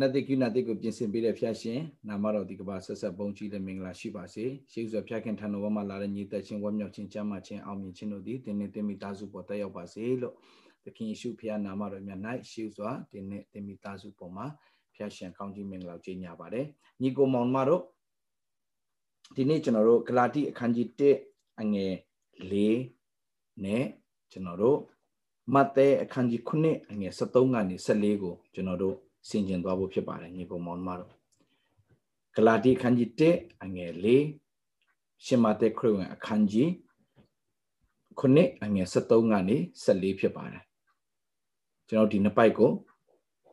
နနတိကိနတိကိုပြင်ဆင်ပေးတဲ့ဖျားရှင်နာမတော်ဒီကဘာဆက်ဆက်ပုံကြီးတဲ့မင်္ဂလာရှိပါစေရှေးဥစွာဖျားခင်ထံတော်မှာလာတဲ့ညီသက်ချင်းဝတ်မြောက်ခြင်းကျမ်းမာခြင်းအောင်မြင်ခြင်းတို့သည်တင်းနဲ့တင်းမိသားစုပေါ်တက်ရောက်ပါစေလို့သခင်ယေရှုဖျားနာမတော်မြတ်၌ရှေးဥစွာတင်းနဲ့တင်းမိသားစုပေါ်မှာဖျားရှင်ကောင်းကြီးမင်္ဂလာကြီးညာပါတယ်ညီကိုမောင်မတို့ဒီနေ့ကျွန်တော်တို့ဂလာတိအခန်းကြီး1အငယ်4နဲ့ကျွန်တော်တို့မဿဲအခန်းကြီး9အငယ်73ကနေ14ကိုကျွန်တော်တို့ ဆင်ကျင်သွားဖို့ဖြစ်ပါတယ်ညီကောင်မောင်မတို့ဂလာတိအခန်းကြီး1အငယ်4ရှင်မဿဲခရစ်ဝင်အခန်းကြီး9အငယ်73ကနေ14ဖြစ်ပါတယ်ကျွန်တော်ဒီနှစ်ပိုက်ကို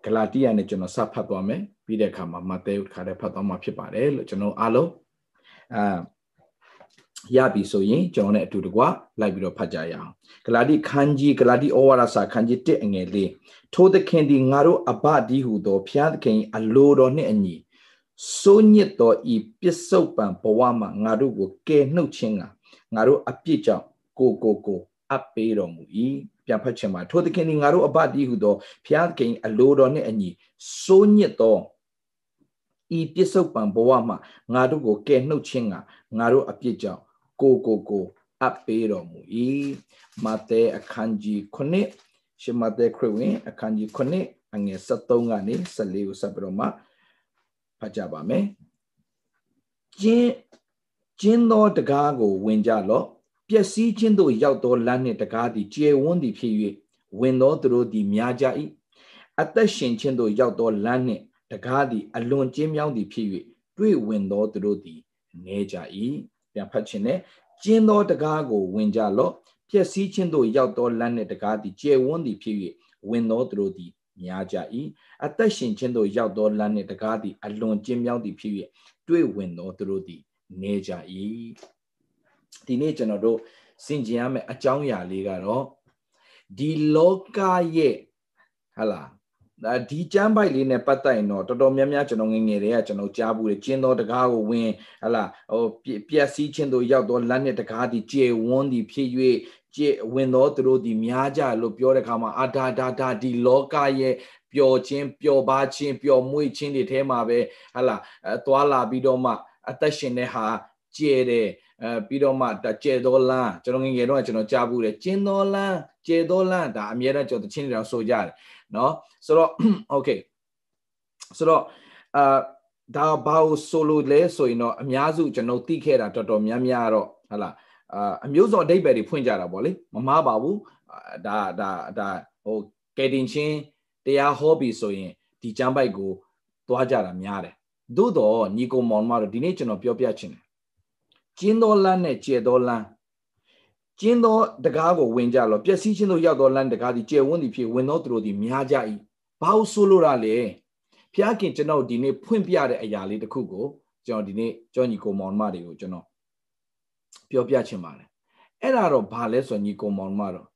ဂလာတိယနဲ့ကျွန်တော်စဖတ်သွားမယ်ပြီးတဲ့အခါမှာမဿဲခါတဲ့ဖတ်သွားမှာဖြစ်ပါတယ်လို့ကျွန်တော်အားလုံးအာ ရပြီဆိုရင်ကျွန်တော်နဲ့အတူတကွလိုက်ပြီးတော့ဖတ်ကြရအောင်ဂလာတိခန်းကြီးဂလာတိဩဝါဒစာခန်းကြီး1အငယ်၄ထိုသခင်သည်ငါတို့အဘဒီဟုသောဖျားသခင်အလိုတော်နှင့်အညီစိုးညစ်သောဤပစ္စုပန်ဘဝမှာငါတို့ကိုကယ်နှုတ်ခြင်းကငါတို့အပြစ်ကြောင့်ကိုကိုကိုအပ်ပေးတော်မူ၏ပြန်ဖတ်ခြင်းမှာထိုသခင်သည်ငါတို့အဘဒီဟုသောဖျားသခင်အလိုတော်နှင့်အညီစိုးညစ်သောဤပစ္စုပန်ဘဝမှာငါတို့ကိုကယ်နှုတ်ခြင်းကငါတို့အပြစ်ကြောင့် ကိုကိုကိုအပ်ပေးတော်မူ၏မဿဲအခန်းကြီး9ရှမဿဲခရစ်ဝင်အခန်းကြီး9အငယ်73ကနေ14ကိုဆက်ပြီးတော့မှဖတ်ကြပါမယ်ကျင်းကျင်းသောတကားကိုဝင်ကြလော့ပျက်စီးခြင်းသို့ရောက်သောလမ်းနှင့်တကားသည်ကျေဝန်းသည်ဖြစ်၍ဝင်သောသူတို့သည်များကြ၏အသက်ရှင်ခြင်းသို့ရောက်သောလမ်းနှင့်တကားသည်အလွန်ကျင်းမြောင်းသည်ဖြစ်၍တွေ့ဝင်သောသူတို့သည်နေကြ၏ ပြန်ဖတ်ခြင်းနဲ့ကျင်းသောတကားကိုဝင်ကြလော့ပျက်စီးခြင်းသို့ရောက်သောလမ်းနှင့်တကားသည်ကျေဝန်းသည်ဖြစ်၍ဝင်သောသူတို့သည်များကြ၏အသက်ရှင်ခြင်းသို့ရောက်သောလမ်းနှင့်တကားသည်အလွန်ကျင်းမြောင်းသည်ဖြစ်၍တွေ့ဝင်သောသူတို့သည်နေကြ၏ဒီနေ့ကျွန်တော်တို့စင်ကြင်ရမယ့်အကြောင်းအရာလေးကတော့ဒီလောကရဲ့ဟလာ ဒါဒီကျမ်းပိုက်လေးနဲ့ပတ်သက်ရင်တော့တော်တော်များများကျွန်တော်ငငယ်တွေကကျွန်တော်ကြားဘူးလေကျင်းတော်တကားကိုဝင်ဟလာဟိုပျက်စီးခြင်းတို့ရောက်တော့လက်နဲ့တကားဒီကျေဝန်းဒီဖြစ်၍ကျေဝင်တော်သူတို့ဒီများကြလို့ပြောတဲ့ခါမှာအာဒါဒါဒါဒီလောကရဲ့ပျော်ခြင်းပျော်ပါခြင်းပျော်မွေ့ခြင်းတွေထဲမှာပဲဟလာအဲသွားလာပြီးတော့မှအသက်ရှင်တဲ့ဟာကျဲတယ်အဲပြီးတော့မှကျဲတော်လန်းကျွန်တော်ငငယ်တော့ကျွန်တော်ကြားဘူးလေကျင်းတော်လန်းကျဲတော်လန်းဒါအမြဲတမ်းကျွန်တော်တချင်းတွေတော့ဆိုကြတယ် เนาะဆိုတော့ okay ဆိုတော့အာဒါဘာလို့ဆိုလို့လဲဆိုရင်တော့အများစုကျွန်တော်သိခဲ့တာတော်တော်များများတော့ဟလာအာအမျိုးစုံအဓိပ္ပာယ်တွေဖွင့်ကြတာပေါ့လေမမားပါဘူးဒါဒါဒါဟိုကယ်တင်ချင်းတရားဟောပြီဆိုရင်ဒီကျမ်းပိုက်ကိုသွားကြတာများတယ်သို့တော့ညီကိုမောင်မတို့ဒီနေ့ကျွန်တော်ပြောပြချင်တယ်ကျင်းတော်လန်းနဲ့ကျေတော်လန်း ကျင်းသောတကားကိုဝင်ကြလောပျက်စီးခြင်းတို့ရောက်သောလမ်းတကားသည်ကျယ်ဝန်းသည်ဖြစ်ဝင်သောသူတို့သည်များကြ၏ဘာလို့ဆိုလိုတာလဲဖျားခင်ကျွန်တော်ဒီနေ့ဖွင့်ပြတဲ့အရာလေးတစ်ခုကိုကျွန်တော်ဒီနေ့ကြောညီကိုမောင်မတွေကိုကျွန်တော်ပြောပြချင်ပါတယ်အဲ့ဒါတော့ဘာလဲဆိုညီကိုမောင်မတော့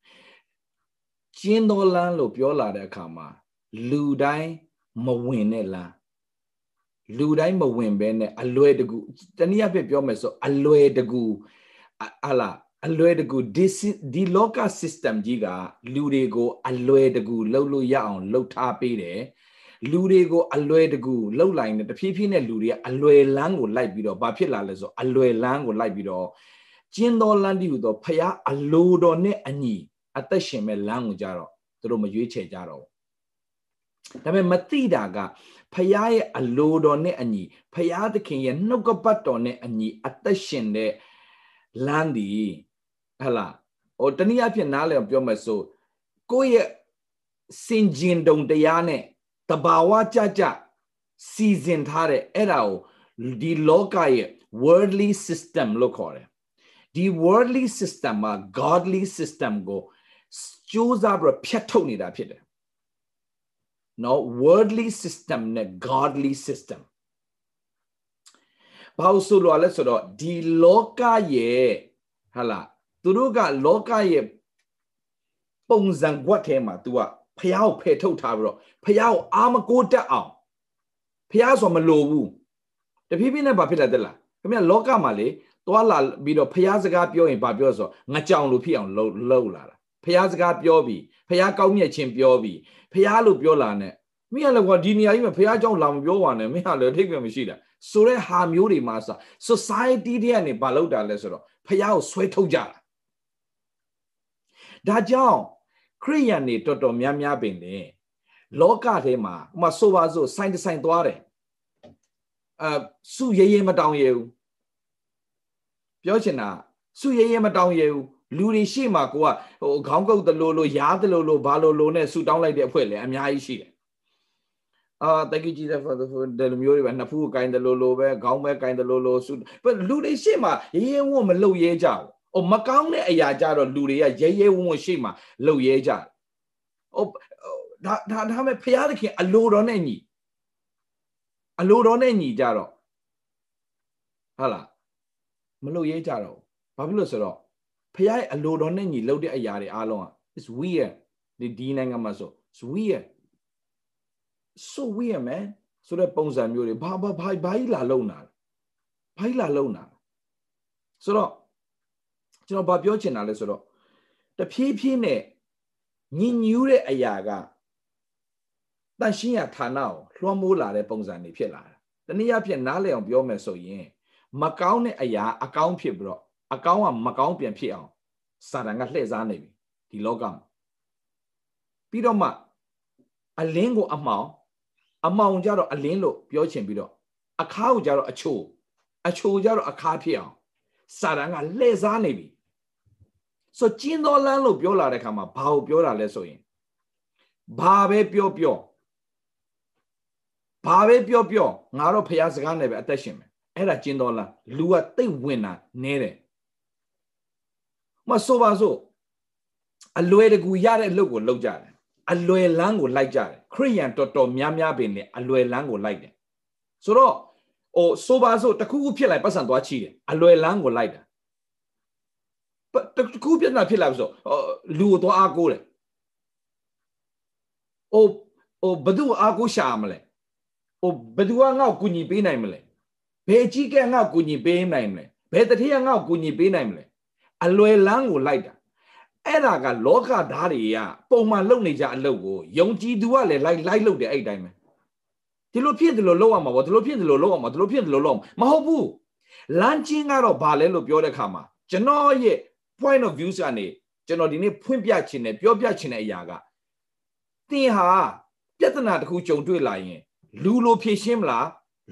ကျင်းသောလမ်းလို့ပြောလာတဲ့အခါမှာလူတိုင်းမဝင်တဲ့လမ်းလူတိုင်းမဝင်ဘဲနဲ့အလွယ်တကူတနည်းအားဖြင့်ပြောမယ်ဆိုအလွယ်တကူအလား အလွယ်တကူဒီဒီလောက system ကြီးကလူတွေကိုအလွယ်တကူလှုပ်လို့ရအောင်လှုပ်ထားပေးတယ်လူတွေကိုအလွယ်တကူလှုပ်လိုက်နေတဖြည်းဖြည်းနဲ့လူတွေကအလွယ်လန်းကိုလိုက်ပြီးတော့ဘာဖြစ်လာလဲဆိုအလွယ်လန်းကိုလိုက်ပြီးတော့ကျင်းတော်လန်းတီဟူသောဖျားအလိုတော်နဲ့အညီအသက်ရှင်မဲ့လမ်းကိုကြတော့သူတို့မရွေးချယ်ကြတော့ဘူးဒါပေမဲ့မသိတာကဖျားရဲ့အလိုတော်နဲ့အညီဖျားသခင်ရဲ့နှုတ်ကပတ်တော်နဲ့အညီအသက်ရှင်တဲ့လမ်းဒီ ဟလာဟိုတနည်းအားဖြင့်နားလည်ပြောမယ်ဆိုကိုယ့်ရဲ့စင်ကျင်တုံတရားနဲ့တဘာဝကြကြစီစဉ်ထားတဲ့အဲ့ဒါကိုဒီလောကရဲ့ worldly system လို့ခေါ်တယ်ဒီ worldly system မှာ godly system ကိုစူးစမ်းပြီးဖြတ်ထုတ်နေတာဖြစ်တယ်နော် worldly system နဲ့ godly system ဘာလို့ဆိုလို့လဲဆိုတော့ဒီလောကရဲ့ဟာလား သူတို့ကလောကရဲ့ပုံစံကွက်ထဲမှာ तू ကဖះကိုဖယ်ထုတ်ထားပြီးတော့ဖះကိုအာမကိုတက်အောင်ဖះဆိုမလိုဘူးတဖြည်းဖြည်းနဲ့ဘာဖြစ်လာတဲ့လား ခင်ဗျလောကမှာလေသွားလာပြီးတော့ဖះစကားပြောရင်ဘာပြောဆိုငကြောင်လို့ဖြစ်အောင်လှုပ်လှုပ်လာတာဖះစကားပြောပြီးဖះကောင်းမြတ်ခြင်းပြောပြီးဖះလို့ပြောလာနဲ့မင်းကလည်းကွာဒီနေရာကြီးမှာဖះเจ้าလာမပြောပါနဲ့မင်းကလည်းအထိတ်ကမရှိတာဆိုတဲ့ဟာမျိုးတွေမှာစ society တွေကနေဘာလုပ်တာလဲဆိုတော့ဖះကိုဆွဲထုတ်ကြတာ ဒါကြောင့်ခရိယန်တွေတော်တော်များများပင်လေလောကထဲမှာဥမာဆိုပါစို့စိုင်းတဆိုင်သွားတယ်အစုရဲရဲမတောင်းရဘူးပြောချင်တာစုရဲရဲမတောင်းရဘူးလူတွေရှေ့မှာကိုကဟိုခေါင်းကုတ်တလို့လို့ရားတလို့လို့ဘာလို့လို့နဲ့ဆူတောင်းလိုက်တဲ့အဖွဲ့လည်းအများကြီးရှိတယ်အာတကကြီးတဲ့ဒီလိုမျိုးတွေပဲနှစ်ဖူးကိုင်းတယ်လို့လို့ပဲခေါင်းပဲကိုင်းတယ်လို့လို့ဆူလူတွေရှေ့မှာရဲရဲဝံ့မလုပ်ရဲကြဘူး။ အိုမကောင်းတဲ့အရာကြတော့လူတွေကရဲရဲဝံ့ဝံ့ရှေ့မှာလုပ်ရဲကြတယ်။အိုဒါဒါဒါမဲ့ဖရာသခင်အလိုတော်နဲ့ညီအလိုတော်နဲ့ညီကြတော့ဟုတ်လားမလုပ်ရဲကြတော့ဘာဖြစ်လို့ဆိုတော့ဖရာရဲ့အလိုတော်နဲ့ညီလုပ်တဲ့အရာတွေအားလုံးက is weird ဒီဒီနိုင်ငံမှာဆို is weird so weird man ဆိုတဲ့ပုံစံမျိုးတွေဘာဘာဘာဘာကြီးလာလုံတာဘာကြီးလာလုံတာဆိုတော့ ကျွန်တော်ဘာပြောချင်တာလဲဆိုတော့တဖြည်းဖြည်းနဲ့ညင်ညူးတဲ့အရာကတန်ရှင်းရဌာနကိုလွှမ်းမိုးလာတဲ့ပုံစံတွေဖြစ်လာတာတနည်းအားဖြင့်နားလည်အောင်ပြောမယ်ဆိုရင်မကောင်းတဲ့အရာအကောင်းဖြစ်ပြီးတော့အကောင်းကမကောင်းပြန်ဖြစ်အောင်စာတန်ကလှည့်စားနေပြီဒီလောကမှာပြီးတော့မှအလင်းကိုအမှောင်အမှောင်ကြတော့အလင်းလို့ပြောချင်ပြီးတော့အခါကိုကြတော့အချို့အချို့ကြတော့အခါဖြစ်အောင် စာတန်ကလှည့်စားနေပြီဆိုကျင်းတော်လန်းလို့ပြောလာတဲ့ခါမှာဘာကိုပြောတာလဲဆိုရင်ဘာပဲပြောပြောဘာပဲပြောပြောငါတော့ဖះစကားနဲ့ပဲအသက်ရှင်မယ်အဲ့ဒါကျင်းတော်လန်းလူကတိတ်ဝင်တာနဲတယ်မဆိုပါစို့အလွယ်တကူရတဲ့အလုပ်ကိုလုပ်ကြတယ်အလွယ်လန်းကိုလိုက်ကြတယ်ခရိယန်တော်တော်များများပင်လေအလွယ်လန်းကိုလိုက်တယ်ဆိုတော့ ဟိုဆိုပါစို့တခုခုဖြစ်လိုက်ပတ်စံသွားချီတယ်အလွယ်လန်းကိုလိုက်တာတခုပြဿနာဖြစ်လာဆိုလူကိုသွားအားကိုးတယ်ဟိုဟိုဘယ်သူအားကိုးရှာမလဲဟိုဘယ်သူကငါ့ကိုကူညီပေးနိုင်မလဲဘယ်ကြီးကငါ့ကိုကူညီပေးနိုင်မလဲဘယ်တတိယငါ့ကိုကူညီပေးနိုင်မလဲအလွယ်လန်းကိုလိုက်တာအဲ့ဒါကလောကဓာတ်တွေကပုံမှန်လုပ်နေကြအလုပ်ကိုယုံကြည်သူကလည်းလိုက်လိုက်လုပ်တယ်အဲ့တိုင်းပဲ ဒီလိုဖြစ်တယ်လို့လုပ်ရမှာပေါ့ဒီလိုဖြစ်တယ်လို့လုပ်ရမှာဒီလိုဖြစ်တယ်လို့လုပ်မဟုတ်ဘူးလမ်းချင်းကတော့ဘာလဲလို့ပြောတဲ့ခါမှာကျွန်တော်ရဲ့ point of view ကနေကျွန်တော်ဒီနေ့ဖွင့်ပြချင်တယ်ပြောပြချင်တဲ့အရာကသင်ဟာပြဿနာတစ်ခုကြုံတွေ့လာရင်လူလိုဖြေရှင်းမလား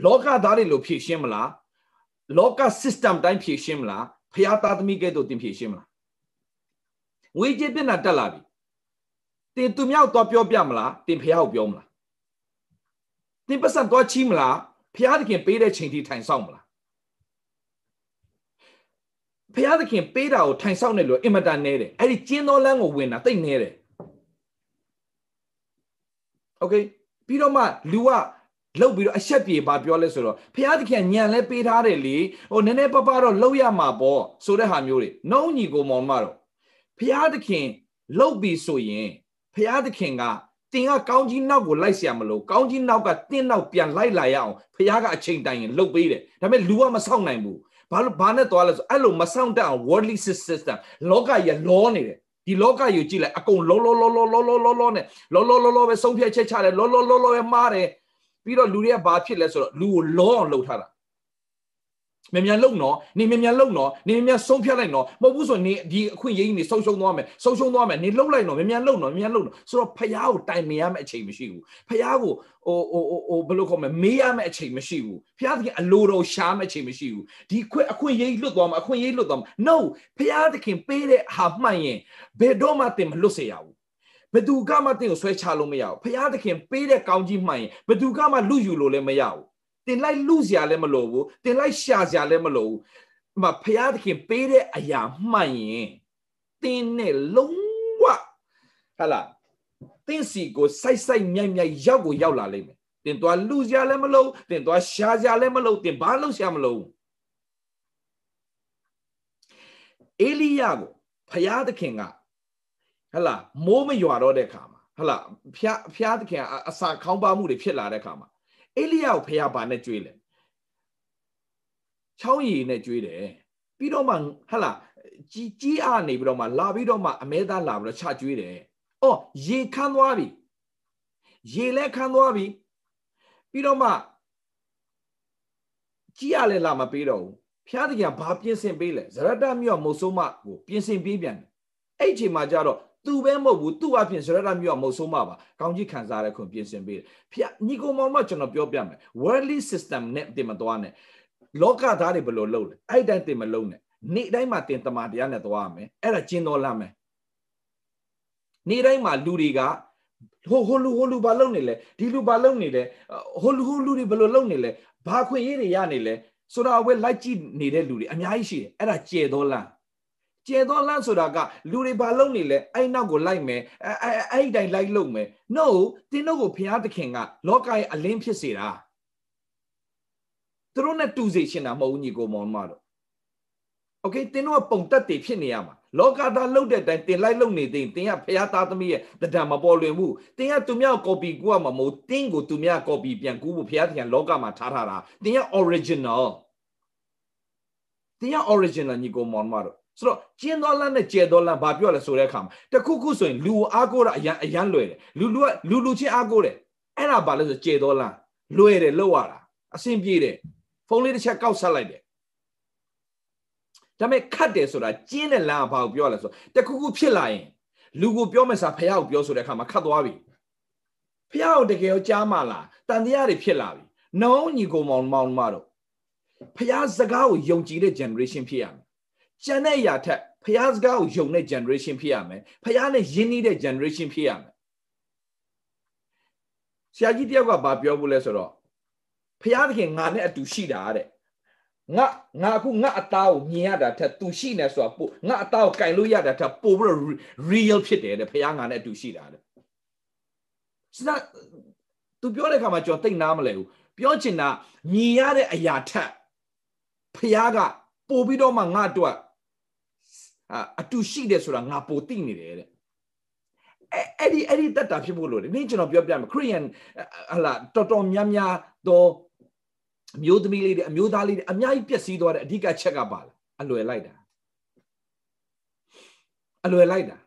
လောကသားတွေလိုဖြေရှင်းမလားလောက system တိုင်းဖြေရှင်းမလားဖျားသားသမီးကဲ့သို့သင်ဖြေရှင်းမလားငွေကြေးပြဿနာတက်လာပြီတင်သူမြောက်တော့ပြောပြမလားတင်ဖျားကိုပြောမလား တင်ပတ်စံတော့ချီးမလားဖျားသခင်ပေးတဲ့ချိန်ထိထိုင်ဆောင်မလားဖျားသခင်ပေးတာကိုထိုင်ဆောင်နေလို့အင်မတန်နေတယ်အဲ့ဒီကျင်းတော်လန်းကိုဝင်တာတိတ်နေတယ်โอเคပြီးတော့မှလူကလောက်ပြီးတော့အဆက်ပြေပါပြောလဲဆိုတော့ဖះသခင်ညံလဲပေးထားတယ်လေဟိုနည်းနည်းပပတော့လောက်ရမှာပေါ့ဆိုတဲ့ဟာမျိုးတွေနှုံးညီကိုမောင်မတော့ဖះသခင်လောက်ပြီးဆိုရင်ဖះသခင်က တင်ကကောင်းကြီးနောက်ကိုလိုက်เสียမလို့ကောင်းကြီးနောက်ကတင်းနောက်ပြန်လိုက်လာရအောင်ဖះကအချိန်တိုင်ရင်လှုပ်ပေးတယ်ဒါပေမဲ့လူကမဆောက်နိုင်ဘူးဘာလို့ဘာနဲ့သွားလဲဆိုအဲ့လိုမဆောက်တတ်အောင် worldly system လောကကြီးလောနေတယ်ဒီလောကကြီးကိုကြည့်လိုက်အကုန်လောလောလောလောလောလောလောလောနဲ့လောလောလောလောပဲဆုံးဖြတ်ချက်ချတယ်လောလောလောလောပဲမှားတယ်ပြီးတော့လူတွေကဘာဖြစ်လဲဆိုတော့လူကိုလောအောင်လှုပ်ထားတာ မြန်မြန်လုံနော်နေမြန်မြန်လုံနော်နေမြန်မြန်ဆုံးဖြတ်လိုက်နော်မဟုတ်ဘူးဆိုနေဒီအခွင့်အရေးနေဆုံးရှုံးသွားမယ်ဆုံးရှုံးသွားမယ်နေလှုပ်လိုက်နော်မြန်မြန်လုံနော်မြန်မြန်လုံနော်ဆိုတော့ဖယားကိုတိုင်မရမယ့်အချိန်မရှိဘူးဖယားကိုဟိုဟိုဟိုဘယ်လိုခေါ်မလဲမေးရမယ့်အချိန်မရှိဘူးဖယားသခင်အလိုတော်ရှားမယ့်အချိန်မရှိဘူးဒီခွင့်အခွင့်အရေးလွတ်သွားမှာအခွင့်အရေးလွတ်သွားမှာ no ဖယားသခင်ပေးတဲ့ဟာမှန်ရင်ဘယ်တော့မှတင်မလွတ်စေရဘူးဘယ်သူကမှတင်ကိုဆွဲချလို့မရဘူးဖယားသခင်ပေးတဲ့ကောင်းကြီးမှန်ရင်ဘယ်သူကမှလူယူလို့လည်းမရဘူး တင်လိုက်လူစရာလည်းမလိုဘူးတင်လိုက်ရှာစရာလည်းမလိုဘူးမဖျားသခင်ပေးတဲ့အရာမှန်ရင်တင်းနဲ့လုံးဝဟာလားတင်းစီကိုစိုက်စိုက်မြိုက်မြိုက်ရောက်ကိုရောက်လာလိမ့်မယ်တင်သွားလူစရာလည်းမလိုတင်သွားရှာစရာလည်းမလိုတင်ဘာလုပ်စရာမလိုအေလိယကိုဖျားသခင်ကဟလာမိုးမရွာတော့တဲ့ခါမှာဟလာဖျားဖျားသခင်အစာခေါင်းပါမှုတွေဖြစ်လာတဲ့ခါမှာ အေလိယကိုဖះဘာနဲ့ကြွေးလဲချောင်းရည်နဲ့ကျွေးတယ်ပြီးတော့မှဟလာကြီးကြီးအားနေပြီးတော့မှလာပြီးတော့မှအမဲသားလာပြီးတော့ချကျွေးတယ်။အော်ရေခမ်းသွားပြီ။ရေလည်းခမ်းသွားပြီ။ပြီးတော့မှကြီးရလည်းလာမပေးတော့ဘူး။ဖျားတကယ်ဘာပြင်ဆင်ပေးလဲ။ဇရတမြော့မုတ်ဆိုးမကိုပြင်ဆင်ပေးပြန်တယ်။အဲ့ဒီချိန်မှာကျတော့ သူပဲမဟုတ်ဘူးသူ့အပြင်ဇရတမြော့မုတ်ဆိုးမပါ။ကောင်းကြီးခံစားရခွင့်ပြင်ဆင်ပေးတယ်။ဖျားညီကိုမောင်မကျွန်တော်ပြောပြမယ်။ worldly system နဲ့တင်မသွားနဲ့။လောကသားတွေဘယ်လိုလုပ်လဲ။အဲ့တိုင်းတင်မလုပ်နဲ့နေ့တိုင်းမှာတင်တမာတရားနဲ့သွားရမယ်အဲ့ဒါကျင်းတော်လမ်းမယ်နေ့တိုင်းမှာလူတွေကဟိုဟိုလူဟိုလူဘာလုပ်နေလဲဒီလူဘာလုပ်နေလဲဟိုလူဟိုလူတွေဘယ်လိုလုပ်နေလဲဘာခွင့်ရေးတွေရနေလဲဆိုတာဝဲလိုက်ကြည့်နေတဲ့လူတွေအများကြီးရှိတယ်အဲ့ဒါကျေတော်လမ်း ကျဲသောလမ်းဆိုတာကလူတွေဘာလုပ်နေလဲအဲ့နောက်ကိုလိုက်မယ်အဲ့အဲ့တိုင်းလိုက်လုပ်မယ် no တင်းတို့ကိုဘုရားသခင်ကလောကရဲ့အလင်းဖြစ်စေတာသူတို့နဲ့တူစေရှင်တာမဟုတ်ဘူးညီကိုမောင်မတို့ okay တင်းတို့ကပုံတက်တွေဖြစ်နေရမှာလောကသားလှုပ်တဲ့အတိုင်းတင်လိုက်လှုပ်နေသေးရင်တင်ကဖျားသားသမီးရဲ့တဒံမပေါ်လွင်ဘူးတင်ကသူမြောက်ကော်ပီကူရမှာမဟုတ်တင်းကိုသူမြောက်ကော်ပီပြန်ကူဖို့ဖျားပြန်လောကမှာထားထားတာတင်က original တင်က original ညီကိုမောင်မတို့ ဆိုတော့ကျင်းတော်လန်းနဲ့ကျဲတော်လန်းဘာပြောလဲဆိုတဲ့အခါမှာတခုခုဆိုရင်လူအားကိုးတာအရန်အရန်လွယ်တယ်လူလူကလူလူချင်းအားကိုးတယ်အဲ့ဒါဘာလဲဆိုကျဲတော်လန်းလွယ်တယ်လောက်ရတာအဆင်ပြေတယ်ဖုန်းလေးတစ်ချက်ကောက်ဆက်လိုက်တယ်ဒါပေမဲ့ခတ်တယ်ဆိုတာကျင်းတဲ့လမ်းဘာကိုပြောရလဲဆိုတခုခုဖြစ်လာရင်လူကိုပြောမယ်စားဖះကိုပြောဆိုတဲ့အခါမှာခတ်သွားပြီဖះကိုတကယ်ကိုကြားမလားတန်တရားတွေဖြစ်လာပြီနောင်ညီကိုမောင်မောင်မတို့ဖះစကားကိုယုံကြည်တဲ့ generation ဖြစ်ရမယ် ကျန်တဲ့အရာထက်ဖះစကားကိုယုံတဲ့ generation ဖြစ်ရမယ်ဖះနဲ့ယဉ်နီးတဲ့ generation ဖြစ်ရမယ်ဆရာကြီးတယောက်ကဘာပြောဘူးလဲဆိုတော့ဖះသခင်ငါနဲ့အတူရှိတာတဲ့ငါငါအခုငါအသားကိုမြင်ရတာထက်သူရှိနေဆိုတာပို့ငါအသားကိုကင်လို့ရတာထက်ပို့ပြီးတော့ real ဖြစ်တယ်တဲ့ဖခင်ငါနဲ့အတူရှိတာတဲ့စနာသူပြောတဲ့ခါမှာကျွန်တော်သိနားမလဲဘူးပြောချင်တာမြင်ရတဲ့အရာထက်ဖခင်ကပို့ပြီးတော့မှငါတို့ အတူရှိတယ်ဆိုတာငါပိုသိနေတယ်တဲ့အဲ့ဒီအဲ့ဒီတက်တာဖြစ်ဖို့လို့ဒီကျွန်တော်ပြောပြမယ်ခရိယန်ဟလာတော်တော်များများတော့အမျိုးသမီးလေးတွေအမျိုးသားလေးတွေအများကြီးပျက်စီးသွားတဲ့အဓိကချက်ကပါလားအလွယ်လိုက်တာအလွယ်လိုက်တာ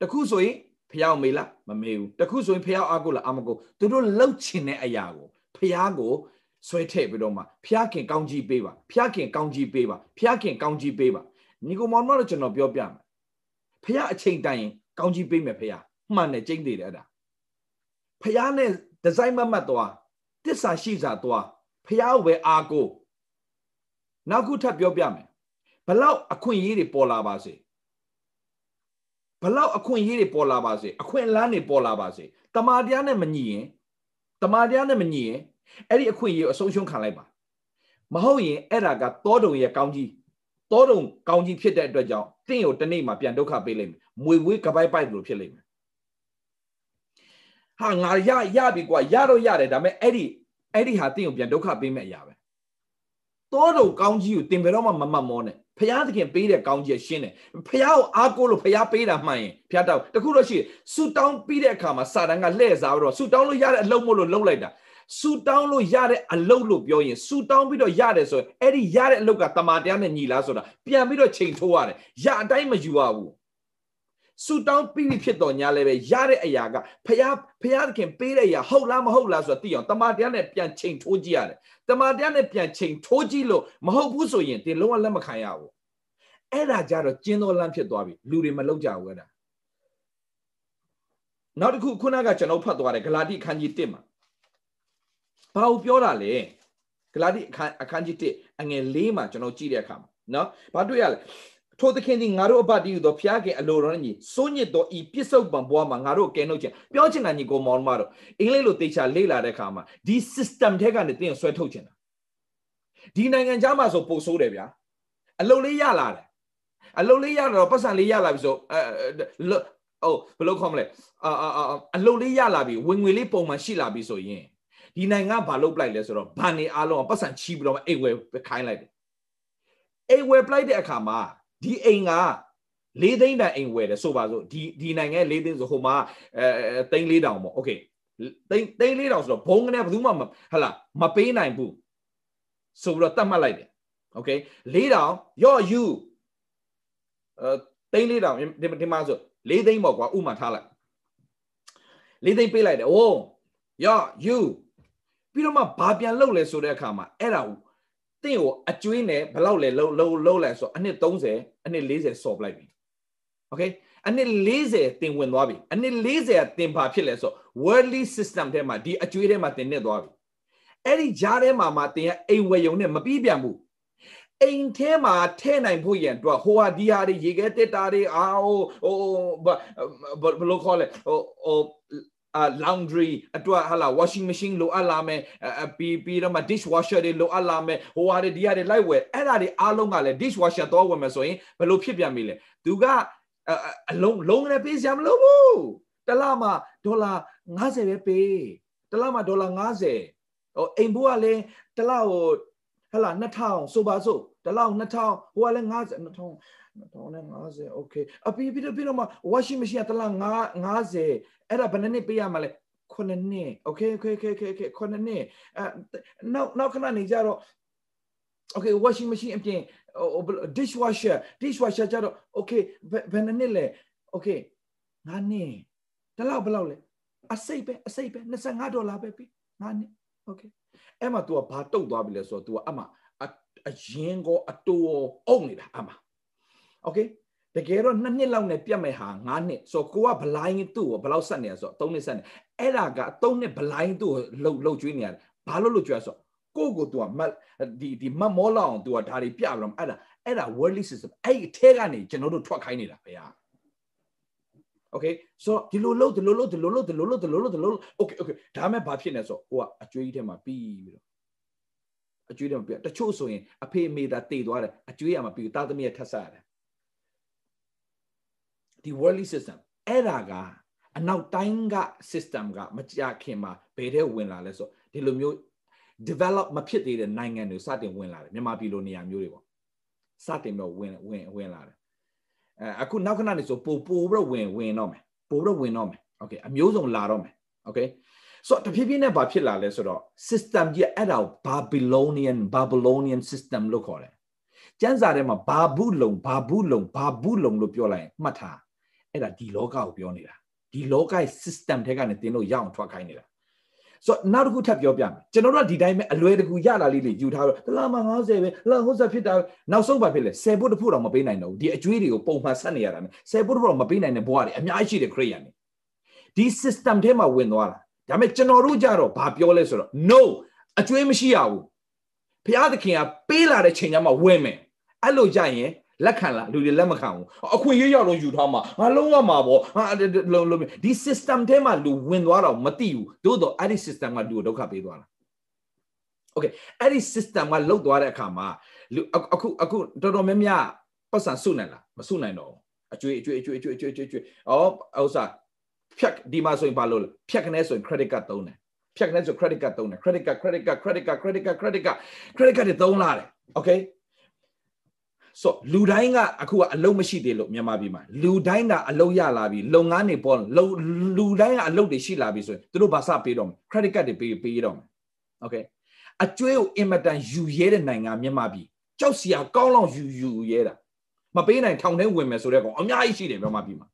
တခုဆိုရင်ဖះမေးလားမမေးဘူးတခုဆိုရင်ဖះအာကိုလားအာမကိုသူတို့လှုပ်ချင်တဲ့အရာကိုဖះကိုဆွဲထည့်ပြီးတော့မှဖះခင်ကောင်းကြီးပေးပါဖះခင်ကောင်းကြီးပေးပါဖះခင်ကောင်းကြီးပေးပါ ညီကိုမောင်မတို့ကျွန်တော်ပြောပြမယ်ဖះအချိန်တိုင်းကောင်းကြီးပေးမယ်ဖះမှန်တယ်ကျိမ့်သေးတယ်အဲ့ဒါဖះနဲ့ဒီဇိုင်းမမတ်သွားတစ္ဆာရှိစာသွားဖះကိုပဲအားကိုနောက်ခုထပ်ပြောပြမယ်ဘလောက်အခွင့်အရေးတွေပေါ်လာပါစေဘလောက်အခွင့်အရေးတွေပေါ်လာပါစေအခွင့်အလမ်းတွေပေါ်လာပါစေတမာတရားနဲ့မညီရင်တမာတရားနဲ့မညီရင်အဲ့ဒီအခွင့်အရေးကိုအဆုံးရှုံးခံလိုက်ပါမဟုတ်ရင်အဲ့ဒါကတောတုံရဲ့ကောင်းကြီး တောတုံကောင်းကြီးဖြစ်တဲ့အတွက်ကြောင့်တင့်ကိုတနေ့မှပြန်ဒုက္ခပေးလိမ့်မယ်မွေဝေးကပိုက်ပိုက်လို့ဖြစ်လိမ့်မယ်ဟာငါရရပြီကွာရတော့ရတယ်ဒါပေမဲ့အဲ့ဒီအဲ့ဒီဟာတင့်ကိုပြန်ဒုက္ခပေးမဲ့အရာပဲတောတုံကောင်းကြီးကိုတင်ဘယ်တော့မှမမတ်မောနဲ့ဖះသခင်ပေးတဲ့ကောင်းကြီးရှင်းတယ်ဖះကိုအားကိုးလို့ဖះပေးတာမှန်ရင်ဖះတောက်တခုတော့ရှိဆူတောင်းပြီးတဲ့အခါမှာစာတန်ကလှည့်စားပြီးတော့ဆူတောင်းလို့ရတဲ့အလုံးမို့လို့လှုပ်လိုက်တာ ဆူတောင်းလို့ရတဲ့အလုပ်လို့ပြောရင်ဆူတောင်းပြီးတော့ရတယ်ဆိုရင်အဲ့ဒီရတဲ့အလုပ်ကတမန်တရားနဲ့ညီလားဆိုတာပြန်ပြီးတော့ချိန်ထိုးရတယ်ရအတိုင်းမယူရဘူးဆူတောင်းပြီးပြီဖြစ်တော်ညာလည်းပဲရတဲ့အရာကဖះဖះသခင်ပေးတဲ့အရာဟုတ်လားမဟုတ်လားဆိုတာသိအောင်တမန်တရားနဲ့ပြန်ချိန်ထိုးကြည့်ရတယ်တမန်တရားနဲ့ပြန်ချိန်ထိုးကြည့်လို့မဟုတ်ဘူးဆိုရင်တင်လုံးဝလက်မခံရဘူးအဲ့ဒါကြတော့ကျင်းတော်လန့်ဖြစ်သွားပြီလူတွေမလောက်ကြဘူးအဲ့ဒါနောက်တစ်ခုခုနကကျွန်တော်ဖတ်သွားတယ်ဂလာတိအခန်းကြီး1မှာ ဘာကိုပြောတာလဲဂလာတိအခန်းအခန်းကြီး1အငယ်၄မှာကျွန်တော်ကြည့်တဲ့အခါမှာနော်ဘာတွေ့ရလဲထိုသခင်သည်ငါတို့အပတ်တည်းသောဖျားခင်အလိုတော်နဲ့ညီစိုးညစ်သောဤပြစ္ဆုတ်ပံဘွားမှာငါတို့ကဲနှုတ်ခြင်းပြောချင်တာညီကိုမောင်မတို့အင်္ဂလိပ်လိုတေချာလေ့လာတဲ့အခါမှာဒီ system ထဲကနေတင်းဆွဲထုတ်ချင်တာဒီနိုင်ငံခြားမှာဆိုပို့ဆိုးတယ်ဗျာအလုပ်လေးရလာတယ်အလုပ်လေးရတော့ပတ်စံလေးရလာပြီဆိုအဲဟိုဘယ်လိုခေါ်မလဲအာအာအလုပ်လေးရလာပြီဝင်ငွေလေးပုံမှန်ရှိလာပြီဆိုရင် ဒီနိုင်ငံဘာလုပ်ပလိုက်လဲဆိုတော့ဘာနေအားလုံးပတ်စံချီးပြီးတော့အိမ်ဝယ်ခိုင်းလိုက်တယ်အိမ်ဝယ်ပလိုက်တဲ့အခါမှာဒီအိမ်ကလေးသိန်းတန်အိမ်ဝယ်တယ်ဆိုပါစို့ဒီဒီနိုင်ငံလေးသိန်းဆိုဟိုမှာအဲသိန်းလေးတောင်ပေါ့โอเคသိန်းသိန်းလေးတောင်ဆိုတော့ဘုံကနေဘယ်သူမှဟလာမပေးနိုင်ဘူးဆိုပြီးတော့တတ်မှတ်လိုက်တယ် okay 4000 your you အဲသိန်း4000ဒီဒီမှာဆို၄သိန်းပေါ့ကွာဥမာထားလိုက်၄သိန်းပေးလိုက်တယ်အိုး your you ပြီးတော့မှဘာပြန်လုပ်လဲဆိုတဲ့အခါမှာအဲ့ဒါတင့်ကိုအကျွေးနဲ့ဘယ်လောက်လဲလုံးလုံးလုံးလဲဆိုအနှစ်30အနှစ်40စော်ပလိုက်ပြီ okay အနှစ်40တင်ဝင်သွားပြီအနှစ်40ကတင်ပါဖြစ်လဲဆို worldly system ထဲမှာဒီအကျွေးထဲမှာတင်နေသွားပြီအဲ့ဒီဂျားထဲမှာမှတင်ရအိမ်ဝယ်ယုံနဲ့မပြီးပြန်ဘူးအိမ်ထဲမှာထဲနိုင်ဖို့ရန်အတွက်ဟိုဟာဒီဟာတွေရေခဲတက်တာတွေအာဟိုဟိုဘယ်လိုခေါ်လဲဟိုဟိုအာ laundry အတွက်ဟာလာ washing machine လိုအပ်လာမယ်ပြီးပြီးတော့မှ dish washer တွေလိုအပ်လာမယ်ဟိုဟာတွေဒီဟာတွေလိုက်ဝယ်အဲ့ဒါတွေအားလုံးကလည်း dish washer တော့ဝယ်မယ်ဆိုရင်ဘယ်လိုဖြစ်ပြန်ပြီလဲသူကအလုံးလုံးနဲ့ပေးစရာမလိုဘူးတလမှာဒေါ်လာ90ပဲပေးတလမှာဒေါ်လာ90ဟိုအိမ်ဘူးကလည်းတလဟိုဟလာ2000ဆိုပါစို့တလောက်2000ဟိုကလည်း90 2000 2050 okay အပြီးပြီးတော့ပြီးတော့မှ washing machine ကတလား90အဲ့ဒါဘယ်နှစ်ပေးရမှာလဲခုနှစ်နှစ် okay okay okay okay okay ခုနှစ်နှစ်အဲနောက်နောက်ခဏနေကြတော့ okay washing machine အပြင် dishwasher dishwasher ကြတော့ okay ဘယ်နှစ်လဲ okay ငါနှစ်တလောက်ဘယ်လောက်လဲအစိတ်ပဲအစိတ်ပဲ25ဒေါ်လာပဲပြီငါနှစ် okay အဲ့မှာ तू ကဘာတုတ်သွားပြီလဲဆိုတော့ तू ကအမှအရင်ကောအတူအုံနေတာအမှ โอเคတကယ်တော့နှစ်နှစ်လောက်နဲ့ပြတ်မဲ့ဟာ9နှစ်ဆိုကိုကဘလိုင်းသူ့ကိုဘယ်လောက်ဆက်နေရဆိုတော့3နှစ်ဆက်နေအဲ့ဒါက3နှစ်ဘလိုင်းသူ့ကိုလှုပ်လှုပ်ကျွေးနေရတယ်ဘာလို့လို့ကြွဆိုကိုကို तू ကမဒီဒီမမောလောက်အောင် तू ကဒါတွေပြပြီးတော့အဲ့ဒါအဲ့ဒါ worldly system အဲ့ဒီအထဲကနေကျွန်တော်တို့ထွက်ခိုင်းနေတာဗျာ okay so ဒီလိုလို့ဒီလိုလို့ဒီလိုလို့ဒီလိုလို့ဒီလိုလို့ဒီလိုလို့ okay okay ဒါမဲ့ဘာဖြစ်နေဆိုကိုကအကျွေးထဲမှာပြီးပြီးတော့အကျွေးတွေမပြတချို့ဆိုရင်အဖေအမေသာတည်သွားတယ်အကျွေးရမှာပြီးသားသမီးရထပ်ဆက်ရတယ် ဒီ worldly system အဲ့ဒါကအနောက်တိုင်းက system ကမကြခင်မှာဘယ်တဲ့ဝင်လာလဲဆိုဒီလိုမျိုး develop မဖြစ်သေးတဲ့နိုင်ငံတွေစတင်ဝင်လာတယ်မြန်မာပြည်လိုနေရာမျိုးတွေပေါ့စတင်တော့ဝင်ဝင်ဝင်လာတယ်အဲအခုနောက်ခဏနေဆိုပိုပိုပြီးတော့ဝင်ဝင်တော့မယ်ပိုပြီးတော့ဝင်တော့မယ် okay အမျိုးစုံလာတော့မယ် okay ဆိုတော့တဖြည်းဖြည်းနဲ့ဘာဖြစ်လာလဲဆိုတော့ system ကြီးအဲ့ဒါကို Babylonian Babylonian system လို့ခေါ်တယ်ကျမ်းစာထဲမှာဘာဘူးလုံဘာဘူးလုံဘာဘူးလုံလို့ပြောလိုက်ရင်မှတ်ထား အဲ့ဒါဒီလောကကိုပြောနေတာဒီလောကရဲ့ system ထဲကနေတင်းလို့ရအောင်ထွက်ခိုင်းနေတာဆိုတော့နောက်တစ်ခုထပ်ပြောပြမယ်ကျွန်တော်တို့ကဒီတိုင်းပဲအလွယ်တကူရလာလေးလေးယူထားတော့တလားမှ90ပဲလာဟုတ်စားဖြစ်တာနောက်ဆုံးပါဖြစ်လေ10ဘုတ်တစ်ဖုတော့မပေးနိုင်တော့ဘူးဒီအကျွေးတွေကိုပုံမှန်ဆက်နေရတာနဲ့10ဘုတ်တစ်ဖုတော့မပေးနိုင်တဲ့ဘဝတွေအများကြီးရှိတယ်ခရိယန်တွေဒီ system ထဲမှာဝင်သွားတာဒါပေမဲ့ကျွန်တော်တို့ကြတော့ဘာပြောလဲဆိုတော့ no အကျွေးမရှိရဘူးဘုရားသခင်ကပေးလာတဲ့ချိန်ကျမှဝင်မယ်အဲ့လိုကြရင် လက်ခံလားလူတွေလက်မခံဘူးအခွင့်အရေးရောက်လို့ယူထားမှာငါလုံးဝမှာပေါ့ဟာလုံးလုံးဒီ system ထဲမှာလူဝင်သွားတော့မသိဘူးသို့တော့အဲ့ဒီ system ကလူကိုဒုက္ခပေးသွားတာ okay အဲ့ဒီ system ကလုတ်သွားတဲ့အခါမှာလူအခုအခုတော်တော်များများပတ်စံစုနိုင်လားမစုနိုင်တော့အကျွေးအကျွေးအကျွေးအကျွေးအကျွေးအကျွေးဩဥစ္စာဖြတ်ဒီမှာဆိုရင်ဘာလို့လဲဖြတ်ခနဲ့ဆိုရင် credit card သုံးတယ်ဖြတ်ခနဲ့ဆို credit card သုံးတယ် credit card credit card credit card credit card credit card credit card တွေသုံးလာတယ် okay ဆိုလူတိုင်းကအခုကအလုံးမရှိသေးလို့မြန်မာပြည်မှာလူတိုင်းကအလုံးရလာပြီလုပ်ငန်းတွေပေါ်လူလူတိုင်းကအလုံးတွေရှိလာပြီဆိုရင်သူတို့ဘာစပေးတော့မလဲ credit card တွေပေးပေးတော့မယ် okay အကျွေးကိုအင်မတန်ယူရဲတဲ့နိုင်ငံမြန်မာပြည်ကြောက်စရာကောင်းလောက်ယူယူရဲတာမပေးနိုင်ထောင်ထဲဝင်မယ်ဆိုတဲ့ကောင်အများကြီးရှိတယ်မြန်မာပြည်မှာ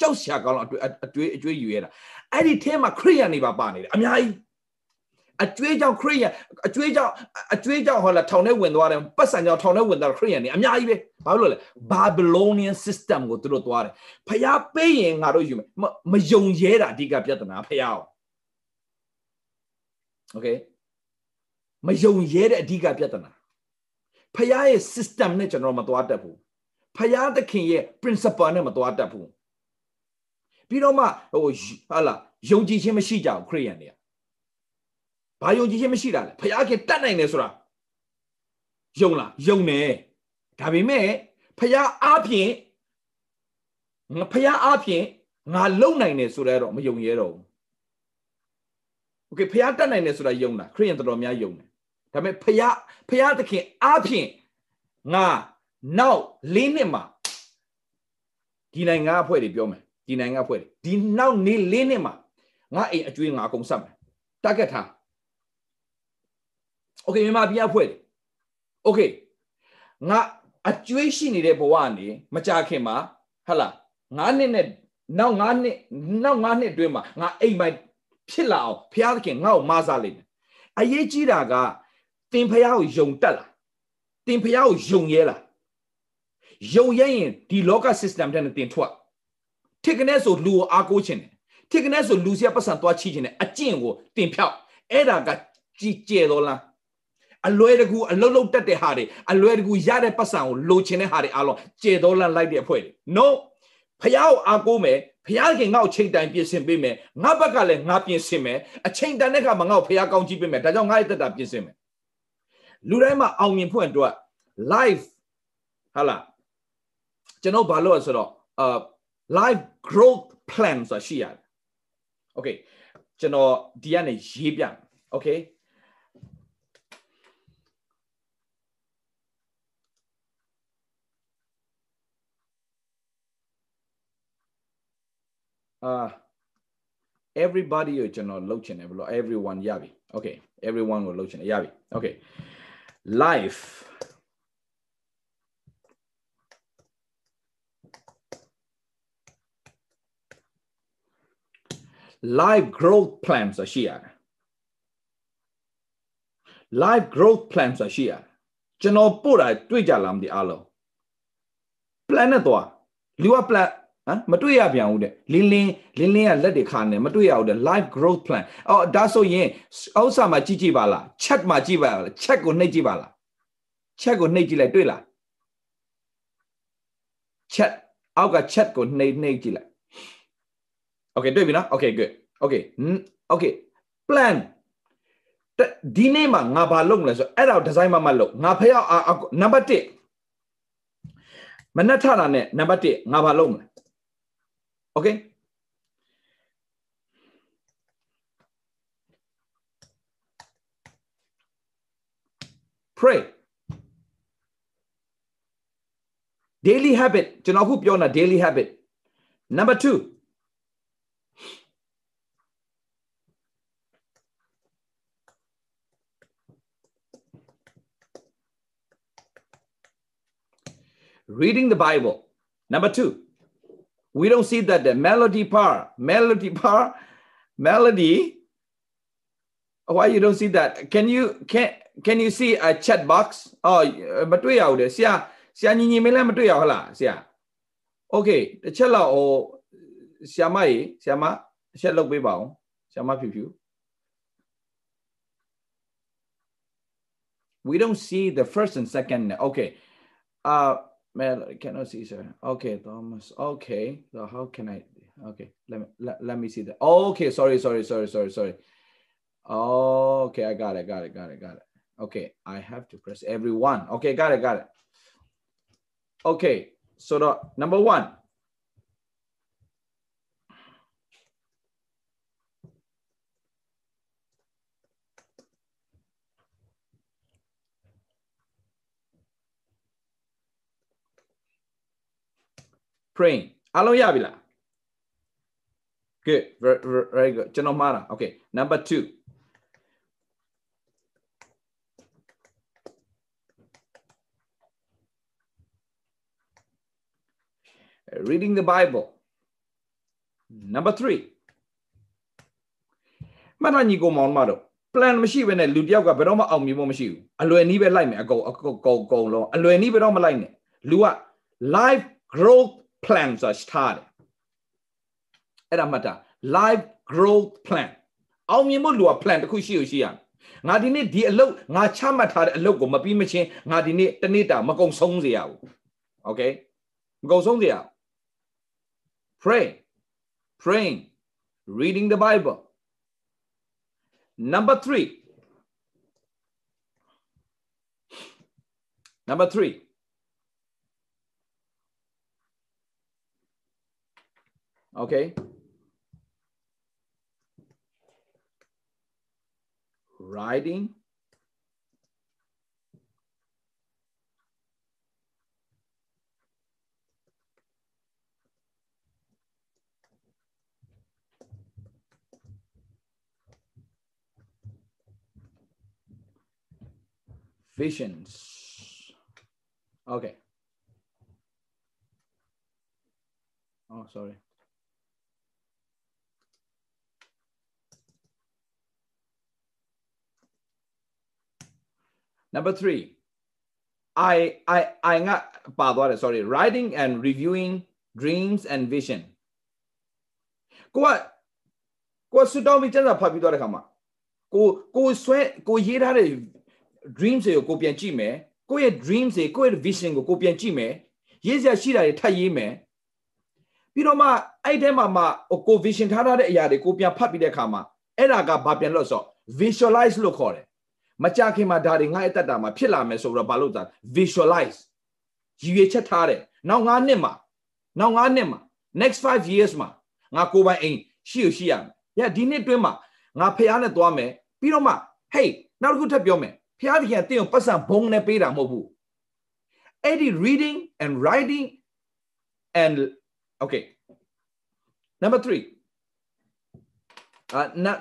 ကြောက်စရာကောင်းလောက်အကျွေးအကျွေးယူရတာအဲ့ဒီထဲမှာခရိယန်တွေပါပါနေတယ်အများကြီး အကျွေးကြောင့်ခရိယန်အကျွေးကြောင့်အကျွေးကြောင့်ဟောလာထောင်ထဲဝင်သွားတယ်ပတ်စံကြောင့်ထောင်ထဲဝင်သွားခရိယန်တွေအများကြီးပဲဘာလို့လဲ Babylonian system ကိုသူတို့သွားတယ်ဖျားပေးရင်ငါတို့ယူမယ်မယုံရဲတာအဓိကပြဿနာဖျားအောင် Okay မယုံရဲတဲ့အဓိကပြဿနာဖျားရဲ့ system နဲ့ကျွန်တော်မသွားတတ်ဘူးဖျားသခင်ရဲ့ principle နဲ့မသွားတတ်ဘူးပြီးတော့မှဟိုဟာလာယုံကြည်ခြင်းမရှိကြဘူးခရိယန်တွေက ဘာယုံကြည်ခြင်းမရှိတာလဲဖခင်တတ်နိုင်တယ်ဆိုတာယုံလားယုံတယ်ဒါပေမဲ့ဖခင်အားဖြင့်ငါဖခင်အားဖြင့်ငါလုံနိုင်တယ်ဆိုတော့မယုံရဲတော့ဘူးโอเคဖခင်တတ်နိုင်တယ်ဆိုတာယုံတာခရိယန်တော်တော်များယုံတယ်ဒါပေမဲ့ဖခင်ဖခင်သခင်အားဖြင့်ငါနောက်၄နှစ်မှာဒီနိုင်ငံအဖွဲ့တွေပြောမယ်ဒီနိုင်ငံဖွဲ့တယ်ဒီနောက်နေ့လေးနှစ်မှာငါအိမ်အကျွေးငါအကုန်ဆက်မယ် target ထား okay မြန်မာပြည်ကဖွဲ့တယ် okay ငါအကျွေးရှိနေတဲ့ဘဝကနေမကြခင်မှာဟဟလားငါးနှစ်နဲ့နောက်ငါးနှစ်နောက်ငါးနှစ်အတွင်းမှာငါအိမ်ပိုင်ဖြစ်လာအောင်ဘုရားသခင်ငါ့ကိုမဆလိမ့်မယ်အရေးကြီးတာကတင်ဖះကိုယုံတက်လားတင်ဖះကိုယုံရဲလားယုံရဲရင်ဒီလောက system တဲ့နဲ့တင်ထွက်ထစ်ကနေဆိုလူကိုအားကိုးခြင်းတယ်ထစ်ကနေဆိုလူစီကပတ်စံသွားချိခြင်းတယ်အကျင့်ကိုတင်ဖြောက်အဲ့ဒါကကြည်ကျဲတော်လား အလွယ်တကူအလုတ်လုတ်တက်တဲ့ဟာတွေအလွယ်တကူရတဲ့ပတ်စံကိုလိုချင်တဲ့ဟာတွေအားလုံးကျေတော်လန့်လိုက်တဲ့အဖွဲ့တွေ no ဖះကိုအားကိုးမယ်ဖះခင်ငါ့ကိုချိန်တိုင်ပြင်ဆင်ပေးမယ်ငါဘက်ကလည်းငါပြင်ဆင်မယ်အချိန်တန်တဲ့ခါမှာငါ့ကိုဖះကောင်းကြည့်ပေးမယ်ဒါကြောင့်ငါ့ရဲ့တက်တာပြင်ဆင်မယ်လူတိုင်းမှာအောင်မြင်ဖို့အတွက် life ဟာလားကျွန်တော်ဘာလို့ဆိုတော့ uh life growth plan ဆိုတာရှိရတယ် okay ကျွန်တော်ဒီကနေရေးပြ okay uh everybody ကိုကျွန်တော်လုပ်ချင်တယ်ဘလို့ everyone ရပြီ okay everyone ကိုလုပ်ချင်တယ်ရပြီ okay life life growth plan ဆိုရှိရတယ် life growth plan ဆိုရှိရတယ်ကျွန်တော်ပို့တာတွေ့ကြလားမသိအားလုံး plan နဲ့သွားလူက plan ဟမ်မတွေ့ရပြန်ဘူးတဲ့လင်းလင်းလင်းလင်းကလက်တွေခါနေမတွေ့ရဘူးတဲ့ life growth plan အော်ဒါဆိုရင်ဥစ္စာမှာကြည့်ကြည့်ပါလား chat မှာကြည့်ပါလား chat ကိုနှိပ်ကြည့်ပါလား chat ကိုနှိပ်ကြည့်လိုက်တွေ့လား chat အောက်က chat ကိုနှိပ်နှိပ်ကြည့်လိုက် okay တွေ့ပြီနော် okay good okay okay plan ဒီနေ့မှာငါဘာလုပ်မလဲဆိုအဲ့ဒါကိုဒီဇိုင်းမမလုပ်ငါဖျောက်နံပါတ်1မနက်ထတာနဲ့နံပါတ်1ငါဘာလုပ်မလဲ Okay? Pray. Daily habit ကျွန်တော်ခုပြောတာ daily habit. Number 2 reading the Bible. Number two, we don't see that the melody part, melody part, melody. Why you don't see that? Can you can can you see a chat box? Oh, မတွေ့ရဘူးလေဆရာဆရာညီညီမင်းလည်းမတွေ့ရဟုတ်လားဆရာ Okay တစ်ချက်လောက်ဟိုဆရာမကြီးဆရာမအချက်လုပ်ပေးပါအောင်ဆရာမဖြူဖြူ We don't see the first and second. Okay. Uh I cannot see, sir. Okay, Thomas. Okay, so how can I? Okay, let me let, let me see that. Okay, sorry, sorry, sorry, sorry, sorry. Okay, I got it, got it, got it, got it. Okay, I have to press every one. Okay, got it, got it. Okay, so the number one. Praying အားလုံးရပြီလား good very, very good ကျွန်တော်မှားတာ okay number 2 reading the bible number 3မတညီကိုမောင်မတို့ plan မရှိဘဲနဲ့လူတယောက်ကဘယ်တော့မှအောင်မြင်ဖို့မရှိဘူးအလွယ်နီးပဲလိုက်မယ်အကုန်အကုန်အကုန်လုံးအလွယ်နီးဘယ်တော့မလိုက်နဲ့လူက life growth plan ဆိုတာထားတယ်အဲ့ဒါမှတ်တာ life growth plan အောင်မြင်ဖို့လူက plan တစ်ခုရှိရရှိရငါဒီနေ့ဒီအလုပ်ငါချမှတ်ထားတဲ့အလုပ်ကိုမပြီးမချင်းငါဒီနေ့တနေ့တာမကုံဆုံးစေရဘူး okay မကုံဆုံးစေရ pray praying reading the bible number 3 number 3 Okay. Riding. Visions. Okay. Oh, sorry. Number three, I I I got pa sorry writing and reviewing dreams and vision ကိုကကိုကဆူတောင်းပြီးကျမ်းစာဖတ်ပြီးတော့တဲ့ခါမှာကိုကိုဆွဲကိုရေးထားတဲ့ dreams တွေကိုကိုပြန်ကြည့်မယ်ကိုယ့်ရဲ့ dreams တွေကိုယ့်ရဲ့ vision ကိုကိုပြန်ကြည့်မယ်ရေးစရာရှိတာတွေထပ်ရေးမယ်ပြီးတော့မှအဲ့ထဲမှာမှကို vision ထားထားတဲ့အရာတွေကိုပြန်ဖတ်ပြီးတဲ့အခါမှာအဲ့ဒါကဘာပြန်လို့ဆို visualize လို့ခေါ်တယ် မကြခင်မှာဒါတွေငါ့အသက်တာမှာဖြစ်လာမယ်ဆိုတော့ဘာလို့သာ visualize ရည်ရွယ်ချက်ထားတယ်နောက်9နှစ်မှာနောက်9နှစ်မှာ next 5 years မှာငါကိုယ်ပိုင်အိမ်ရှိရရှိရမယ်။ညဒီနှစ်တွင်းမှာငါဖះနဲ့သွားမယ်ပြီးတော့မှ hey နောက်တစ်ခုထပ်ပြောမယ်ဖះတခင်အတင်းကိုပတ်စံဘုံနဲ့ပေးတာမဟုတ်ဘူး။အဲ့ဒီ reading and writing and okay number 3 uh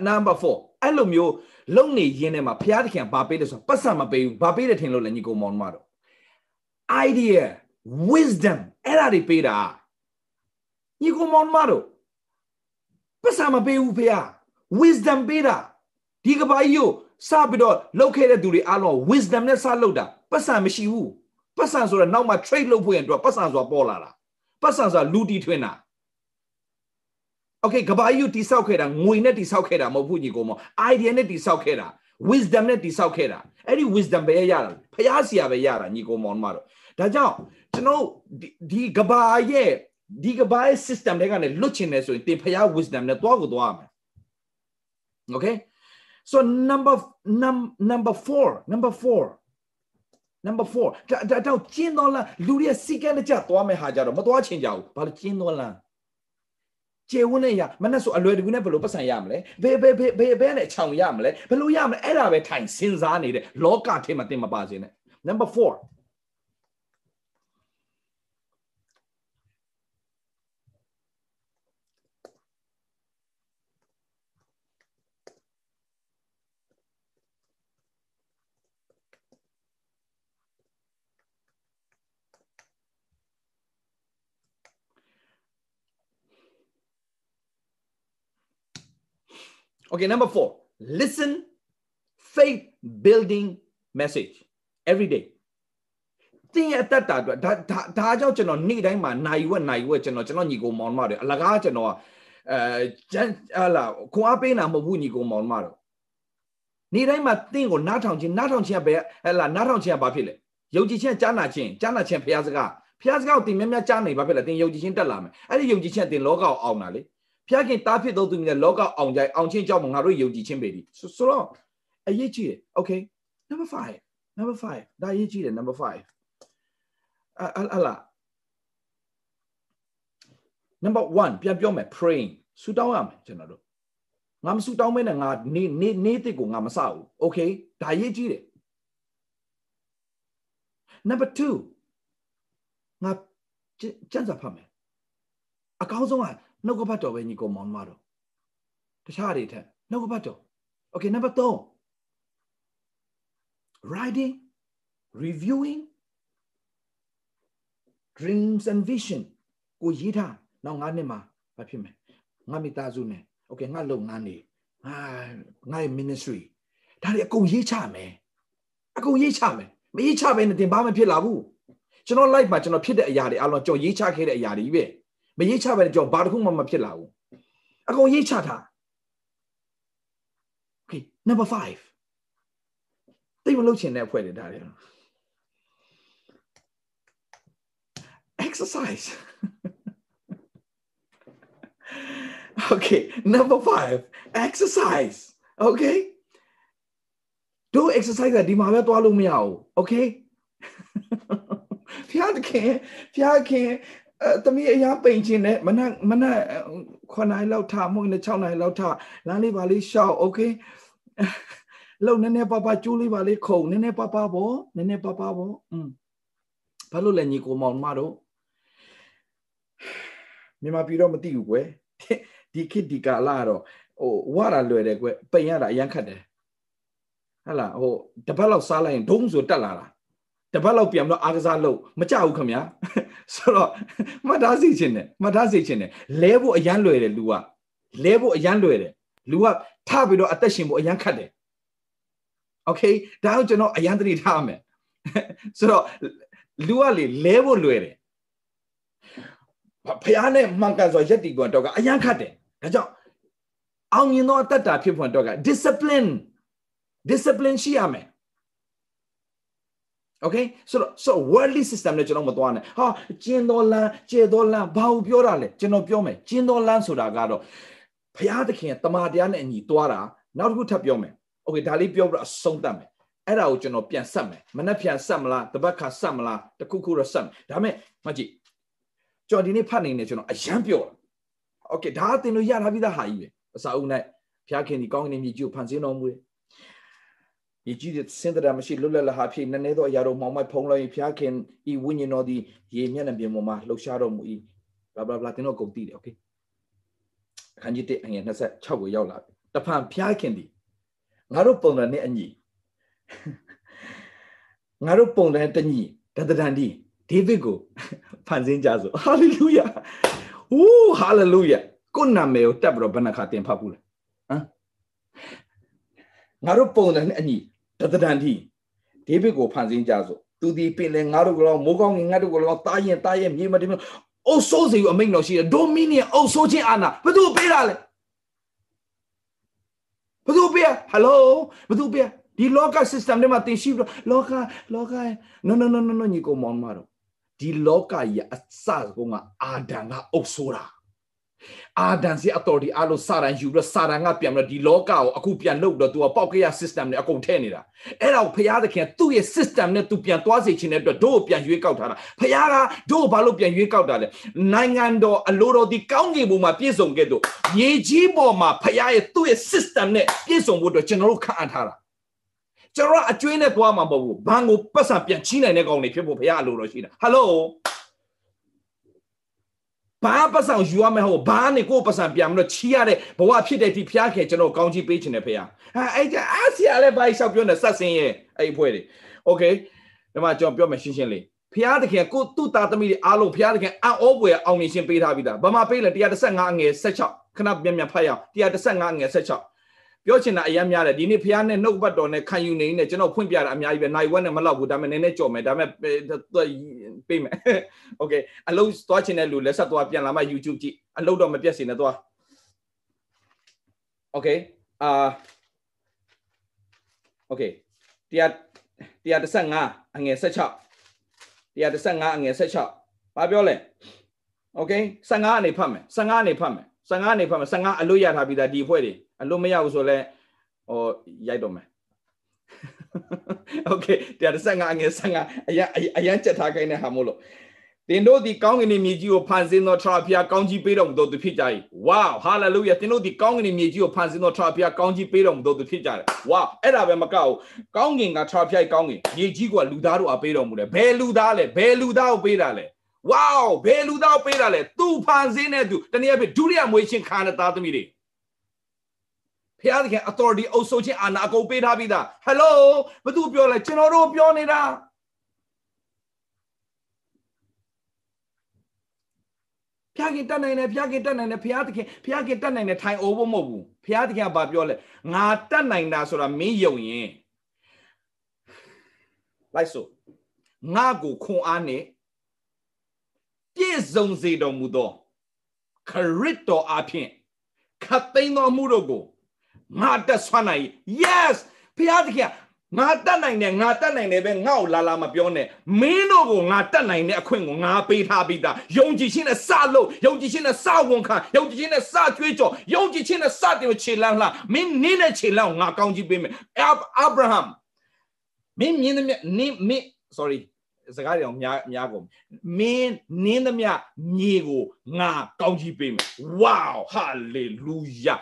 number 4အဲ့လိုမျိုးလုံနေရင်းထဲမှာဘုရားသခင်ဘာပေးလဲဆိုတော့ပတ်စံမပေးဘူးဘာပေးတယ်ထင်လို့လဲညီကောင်မောင်မတော် idea wisdom အဲ့ဒါတွေပေးတာညီကောင်မောင်မတော်ပတ်စံမပေးဘူးဖေဟာ wisdom ပေးတာဒီကဘာကြီးကိုစပြီးတော့လောက်ခဲ့တဲ့သူတွေအားလုံး wisdom နဲ့စလောက်တာပတ်စံမရှိဘူးပတ်စံဆိုတော့နောက်မှ trade လုပ်ဖို့ရင်တော့ပတ်စံဆိုတာပေါ်လာတာပတ်စံဆိုတာလူတီထွင်တာ okay ကဘာကြီးကိုတိဆောက်ခဲ့တာငွေနဲ့တိဆောက်ခဲ့တာမဟုတ်ဘူးညီကောင်မ idea နဲ့တိဆောက်ခဲ့တာ wisdom နဲ့တိဆောက်ခဲ့တာအဲ့ဒီ wisdom ပဲရတာဖျားစီရပဲရတာညီကောင်မောင်မတို့ဒါကြောင့်ကျွန်တော်ဒီကဘာရဲ့ဒီကဘာရဲ့ system တွေကနေလွတ်ချင်တယ်ဆိုရင်သင်ဖျား wisdom နဲ့သွားကိုသွားရမယ် okay so number num, number 4 number 4 number 4ဒါတော့ကျင်းတော်လန်းလူတွေစီကန်းတကြသွားမယ်ဟာကြတော့မသွားချင်ကြဘူးဘာလို့ကျင်းတော်လန်း ကျေဝန်းနဲ့ရမနဲ့ဆိုအလွယ်တကူနဲ့ဘယ်လိုပတ်စံရမလဲဘယ်ဘယ်ဘယ်ဘယ်ဘယ်နဲ့ခြောင်ရမလဲဘယ်လိုရမလဲအဲ့ဒါပဲထိုင်စဉ်းစားနေတဲ့လောကထဲမှာတင်မပါစေနဲ့ number 4 Okay, number four, listen, faith building message every day. တင်းရဲ့အသက်တာအတွက်ဒါဒါဒါကြောင့်ကျွန်တော်နေ့တိုင်းမှာနိုင်ဝက်နိုင်ဝက်ကျွန်တော်ကျွန်တော်ညီကိုမောင်မတွေအလကားကျွန်တော်အဲကျန်ဟာလာခွန်အားပေးတာမဟုတ်ဘူးညီကိုမောင်မတို့နေ့တိုင်းမှာတင်းကိုနားထောင်ခြင်းနားထောင်ခြင်းကပဲဟဲ့လားနားထောင်ခြင်းကဘာဖြစ်လဲယုံကြည်ခြင်းကြားနာခြင်းကြားနာခြင်းဘုရားစကားဘုရားစကားကိုတင်များများကြားနေဘာဖြစ်လဲတင်းယုံကြည်ခြင်းတက်လာမယ်အဲ့ဒီယုံကြည်ခြင်းတင်လောကကိုအောင်တာလေ ဖျားခင်တားဖြစ်သောသူများလောကအောင်ကြိုင်အောင်ချင်းကြောင့်ငါတို့ယုံကြည်ခြင်းပေပြီဆိုတော့အရေးကြီးတယ် okay number 5 number 5ဒါအရေးကြီးတယ် number 5အအလာ number 1ပြန်ပြောမယ် praying ဆူတောင်းရမယ်ကျွန်တော်တို့ငါမဆူတောင်းမဲနဲ့ငါနေနေနေတစ်ကိုငါမစဘူး okay ဒါအရေးကြီးတယ် number 2ငါကျန်းစာဖတ်မယ်အကောင်းဆုံးက နှုတ်ကပတ်တော်ပဲညီကောင်မောင်မတော်တခြားတွေထက်နှုတ်ကပတ်တော် okay number 3 writing reviewing dreams and vision ကိုရေးထားနောက်9နှစ်မှာဘာဖြစ်မလဲငါမိသားစုနဲ့ okay ငါလုပ်ငန်းနေငါငါရဲ့ ministry ဒါတွေအကုန်ရေးချမယ်အကုန်ရေးချမယ်မရေးချဘဲနဲ့တင်ဘာမှဖြစ်လာဘူးကျွန်တော် live မှာကျွန်တော်ဖြစ်တဲ့အရာတွေအလုံးကျွန်တော်ရေးချခဲ့တဲ့အရာတွေပဲ မရေးချပဲကြောင့်ဘာတစ်ခုမှမဖြစ်လာဘူးအကုန်ရေးချထား Okay number 5သိမလို့ချင်တဲ့အဖွဲ့တွေဒါတွေ exercise okay number 5 exercise okay do exercise ဒီမှာပဲသွားလို့မရဘူး okay ဖျားခင်ဖျားခင် အဲတမီးအရာပိန်ခြင်းနဲ့မနက်မနက်9နာရီလောက်ထမဟုတ်နဲ့6နာရီလောက်ထလမ်းလေးပါလေးရှောက်โอเคလုံနည်းနည်းပါပါကျိုးလေးပါလေးခုံနည်းနည်းပါပါပေါ့နည်းနည်းပါပါပေါ့อืมဘာလို့လဲညီကိုမောင်မတို့မြန်မာပြည်တော့မသိဘူးကွယ်ဒီခေတ်ဒီကာလကတော့ဟိုဝါတာလွယ်တယ်ကွယ်ပိန်ရတာအရန်ခတ်တယ်ဟဟလားဟိုတပတ်လောက်စားလိုက်ရင်ဒုံးဆိုတက်လာတာ တပတ်လောက်ပြန်ပြီးတော့အားကစားလုပ်မကြဘူးခင်ဗျာဆိုတော့မှတ်သားစီခြင်းနဲ့မှတ်သားစီခြင်းနဲ့လဲဖို့အရန်လွယ်တယ်လူကလဲဖို့အရန်လွယ်တယ်လူကထပြီးတော့အသက်ရှင်ဖို့အရန်ခတ်တယ်โอเคဒါကိုကျွန်တော်အရန်သတိထားမယ်ဆိုတော့လူကလေလဲဖို့လွယ်တယ်ဖះနဲ့မှန်ကန်စွာယက်တီကွန်တော့ကအရန်ခတ်တယ်ဒါကြောင့်အောင်မြင်သောအတ္တတာဖြစ်ဖွယ်တော့က discipline discipline ရှိရမယ် okay ဆိုတော့ so worldly system နဲ့ကျွန်တော်မသွားနဲ့ဟာကျင်းတော်လန်းကျေတော်လန်းဘာကိုပြောတာလဲကျွန်တော်ပြောမယ်ကျင်းတော်လန်းဆိုတာကတော့ဘုရားသခင်တမန်တရားနဲ့အညီသွားတာနောက်တစ်ခုထပ်ပြောမယ် okay ဒါလေးပြောပြီးတော့အဆုံးသတ်မယ်အဲ့ဒါကိုကျွန်တော်ပြန်ဆက်မယ်မနှက်ပြန်ဆက်မလားတပတ်ခါဆက်မလားတခုခုတော့ဆက်မယ်ဒါမဲ့မကြည့်ကျွန်တော်ဒီနေ့ဖတ်နေနေကျွန်တော်အယမ်းပြောတာ okay ဒါအတင်လို့ရထားပြီးသားဟာကြီးပဲအစာအုပ်နဲ့ဘုရားခင်ဒီကောင်းကင်မြေကြီးကိုဖန်ဆင်းတော်မူတယ် မြေကြီးတဲ့စင်တရာမရှိလွတ်လပ်လဟာဖြစ်နည်းနည်းသောအရာတို့မောင်မိုက်ဖုံးလိုက်ဘုရားခင်ဤဝိညာဉ်တော်ဒီရေမျက်နှာပြင်ပေါ်မှာလှုပ်ရှားတော်မူ၏ဘလာဘလာဘလာတင်တော့ကုန်တည်တယ် okay အခန်းကြီး1အငယ်26ကိုရောက်လာပြီတဖန်ဘုရားခင်ဒီငါတို့ပုံစံနဲ့အညီငါတို့ပုံစံတညီတတန်ဒီဒေးဗစ်ကိုဖန်ဆင်းကြဆိုဟာလေလုယာဝူးဟာလေလုယာကိုနာမည်ကိုတက်ပြီးတော့ဘယ်နှခါတင်ဖတ်ဘူးလဲဟမ်ငါတို့ပုံစံနဲ့အညီ တတန်ဒီဒေးဗစ်ကိုဖန်ဆင်းကြဆိုသူဒီပင်လေငါတို့ကတော့မိုးကောင်းငင်ငါတို့ကတော့တားရင်တားရင်မြေမတင်အုပ်ဆိုးစီကိုအမိန့်တော်ရှိတယ်ဒိုမီနီယံအုပ်ဆိုးခြင်းအာဏာဘယ်သူပေးတာလဲဘယ်သူပေးဟယ်လိုဘယ်သူပေးဒီလောက system တွေမှာသင်ရှိပြီးလောကလောက no no no no no ညီကောင်မောင်မတော်ဒီလောကကြီးအစကုန်းကအာဒံကအုပ်ဆိုးတာ အာဒံစီ authority အလို့စာရန်ယူပြီးစာရန်ကပြန်ပြီးဒီလောကကိုအခုပြန်လုပ်တော့ तू ကပေါက်ကရ system နဲ့အကုန်ထည့်နေတာအဲ့ဒါကိုဖရာသခင်သူ့ရဲ့ system နဲ့ तू ပြန်သွားစေချင်တဲ့အတွက်တို့ကိုပြန်ရွေးကောက်ထားတာဖရာကတို့ကိုဘာလို့ပြန်ရွေးကောက်တာလဲနိုင်ငံတော်အလိုတော်ဒီကောင်းကင်ဘုံမှာပြည့်စုံခဲ့တော့မြေကြီးပေါ်မှာဖရာရဲ့သူ့ရဲ့ system နဲ့ပြည့်စုံဖို့အတွက်ကျွန်တော်တို့ခန့်အပ်ထားတာကျွန်တော်အကျွေးနဲ့သွားမှာမဟုတ်ဘူးဘန်ကိုပတ်စံပြန်ချီးနိုင်တဲ့ကောင်တွေဖြစ်ဖို့ဘုရားအလိုတော်ရှိတာဟယ်လို ဘာပတ်စံယူရမယ်ဟောဘာနဲ့ကိုပတ်စံပြန်မလို့ချီးရတဲ့ဘဝဖြစ်တဲ့ဒီဘုရားခင်ကျွန်တော်ကောင်းချီးပေးခြင်းနဲ့ဘုရားဟာအဲ့ဒါအားစီရလဲဘာလျှောက်ပြောနေဆက်စင်းရဲ့အဲ့အဖွဲ့တွေโอเคဒီမှာကျွန်တော်ပြောမယ်ရှင်းရှင်းလေးဘုရားသခင်ကိုသူ့သားသမီးတွေအားလုံးဘုရားသခင်အံ့ဩပွေအောင်မြင်ခြင်းပေးထားပြီးသားဘာမှပေးလဲ135ငွေ16ခဏပြန်ပြန်ဖတ်ရအောင်135ငွေ16ပြောချင်တာအရင်များတယ်ဒီနေ့ဖះနဲ့နှုတ်ပတ်တော်နဲ့ခံယူနေနေကျွန်တော်ဖွင့်ပြတာအများကြီးပဲနိုင်ဝက်နဲ့မလောက်ဘူးဒါပေမဲ့နည်းနည်းကြော်မယ်ဒါပေမဲ့ ပေးမယ်โอเคအလုံးသွားချင်တဲ့လူလက်ဆက်သွားပြန်လာမှ YouTube ကြည့်အလုံးတော့မပြတ်စေနဲ့သွားโอเคအာโอเคတရား135အငယ်16 135အငယ်16ဘာပြောလဲโอเค15အနေဖတ်မယ်15အနေဖတ်မယ်15အနေဖတ်မယ်15အလို့ရထားပြီးသားဒီအဖွဲ့တွေအလို့မရဘူးဆိုလဲဟိုရိုက်တော့မယ် โอเคတရား15ငယ်15အရအရန်ချက်ထားခိုင်းတဲ့ဟာမို့လို့တင်တို့ဒီကောင်းကင်မြေကြီးကိုဖန်ဆင်းသောထရဖျားကောင်းကြီးပေးတော်မူသောသူဖြစ်ကြ၏ဝါဟာလေလုယာတင်တို့ဒီကောင်းကင်မြေကြီးကိုဖန်ဆင်းသောထရဖျားကောင်းကြီးပေးတော်မူသောသူဖြစ်ကြတယ်ဝါအဲ့ဒါပဲမကောက်ဘူးကောင်းကင်ကထရဖျားကောင်းကင်မြေကြီးကလူသားတို့အပေးတော်မူတယ်ဘယ်လူသားလဲဘယ်လူသားကိုပေးတာလဲဝါဘယ်လူသားကိုပေးတာလဲသူဖန်ဆင်းတဲ့သူတနည်းအားဖြင့်ဒုတိယမွေးချင်းခါတဲ့သားသမီးတွေ ဖျားသခင် authority အုပ်စိုးခြင်းအာဏာအကုန်ပေးထားပြီးသား hello ဘသူပြောလဲကျွန်တော်တို့ပြောနေတာဖျားခင်တက်နိုင်တယ်ဖျားခင်တက်နိုင်တယ်ဖျားသခင်ဖျားခင်တက်နိုင်တယ်ထိုင်အိုးဖို့မဟုတ်ဘူးဖျားသခင်ကဘာပြောလဲငါတက်နိုင်တာဆိုတာမင်းယုံရင်လိုက်စို့ငါကိုခွန်အားနဲ့ပြည့်စုံစေတော်မူသောခရစ်တော်အဖျင်ခတ်သိမ်းတော်မူတို့ကို ငါတက်ဆွမ်းနိုင် yes ဖျားသခင်ငါတက်နိုင်တယ်ငါတက်နိုင်တယ်ပဲငါ့ကိုလာလာမပြောနဲ့မင်းတို့ကိုငါတက်နိုင်တဲ့အခွင့်ကိုငါပေးထားပြီးသားယုံကြည်ခြင်းနဲ့စလို့ယုံကြည်ခြင်းနဲ့စဝန်ခံယုံကြည်ခြင်းနဲ့စကြွေးကြော်ယုံကြည်ခြင်းနဲ့စတယ်ခြေလန်းလှမင်းနင်းတဲ့ခြေလန်းကိုငါကောင်းကြီးပေးမယ်အာဗြဟံမင်းမြင်တဲ့နင်းမင်း sorry စကားတွေအောင်များများကုန်မင်းနင်းသမျှမြေကိုငါကောင်းကြီးပေးမယ် wow hallelujah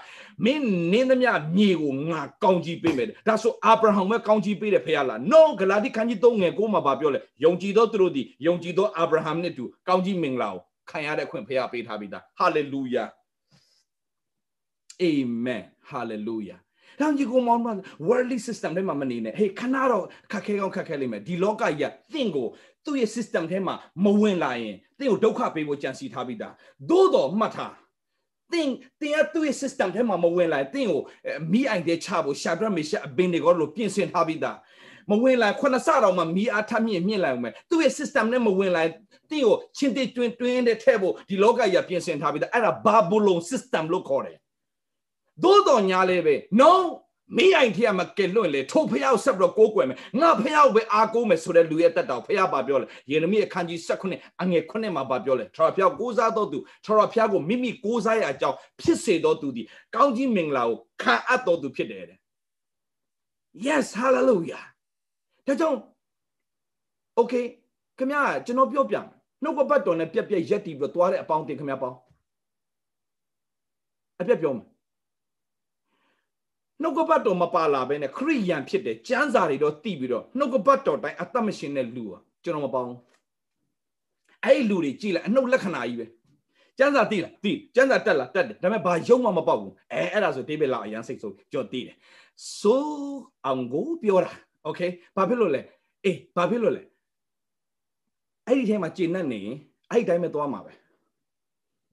မင်းနင်းသမျှမြေကိုငါကောင်းကြီးပေးမယ်ဒါဆိုအာဗြဟံပဲကောင်းကြီးပေးတယ်ဖေရလား no ဂလာတိခန်းကြီး3ငယ်9မှာဗာပြောလဲယုံကြည်သောသူတို့သည်ယုံကြည်သောအာဗြဟံနဲ့တူကောင်းကြီးမင်္ဂလာကိုခံရတဲ့အခွင့်ဖေရပေးထားပြီးသား hallelujah amen hallelujah ဒါကြီးကိုမောင်းမှာ worldly system ထဲမှာမနေနဲ့ဟေးခဏတော့ခက်ခဲကောင်းခက်ခဲလိမ့်မယ်ဒီလောကကြီးကသင်ကိုသူ့ရဲ့ system ထဲမှာမဝင်လာရင်သင်ကိုဒုက္ခပေးဖို့ကြံစီထားပြီးသားသို့တော်မှတ်ထား သင်တင်ရသူ့ရဲ့ system ထဲမှာမဝင်လာရင်သင်ကိုမိအိုင်တဲ့ချဖို့ရှာဒရမေရှအဘင်တွေကောလို့ပြင်ဆင်ထားပြီးသားမဝင်လာခုနစတော့မှမိအားထမြင့်မြင့်လာအောင်မယ်သူ့ရဲ့ system နဲ့မဝင်လာတင့်ကိုချင်းတစ်တွင်တွင်းတဲ့ထဲဖို့ဒီလောကကြီးကပြင်ဆင်ထားပြီးသားအဲ့ဒါဘာဘူလုံ system လို့ခေါ်တယ်သို့တော်ညာလေးပဲ no မိအိုင်ထက်မကဲလွင့်လေထိုဖျောက်ဆက်ပြီးတော့ကိုးကွယ်မယ်ငါဖျောက်ပဲအားကိုးမယ်ဆိုတဲ့လူရဲ့တက်တော်ဖျောက်ပါပြောလေယေရမိအခန်းကြီး16အငယ်9မှာပါပြောလေထာဝရဖျောက်ကိုးစားတော်သူထာဝရဖျောက်ကိုမိမိကိုးစားရအကြောင်းဖြစ်စေတော်သူဒီကောင်းကြီးမင်္ဂလာကိုခံအပ်တော်သူဖြစ်တယ်တဲ့ yes hallelujah ဒါကြောင့် okay ခင်ဗျာကျွန်တော်ပြောပြမယ်နှုတ်ကပတ်တော်နဲ့ပြက်ပြက်ရက်တီပြီးတော့သွားတဲ့အပေါင်းတင်ခင်ဗျာပေါင်းအပြက်ပြောမယ် နှုတ်ကပတ်တော်မပါလာဘဲနဲ့ခရိယန်ဖြစ်တယ်ကျမ်းစာတွေတော့တိပြီးတော့နှုတ်ကပတ်တော်တိုင်းအသက်မရှင်တဲ့လူอ่ะကျွန်တော်မပေါင်းအဲ့ဒီလူတွေကြည်လိုက်အနှုတ်လက္ခဏာကြီးပဲကျမ်းစာတိလားတိကျမ်းစာတက်လားတက်တယ်ဒါပေမဲ့ဘာယုံမှမပေါက်ဘူးအဲအဲ့ဒါဆိုဒေးဗစ်လာအရန်စိတ်ဆိုကြော်တိတယ်ဆိုအောင်ကိုပြောတာโอเคဘာဖြစ်လို့လဲအေးဘာဖြစ်လို့လဲအဲ့ဒီထဲမှာကျင့်နဲ့နေရင်အဲ့ဒီတိုင်းပဲသွားမှာပဲ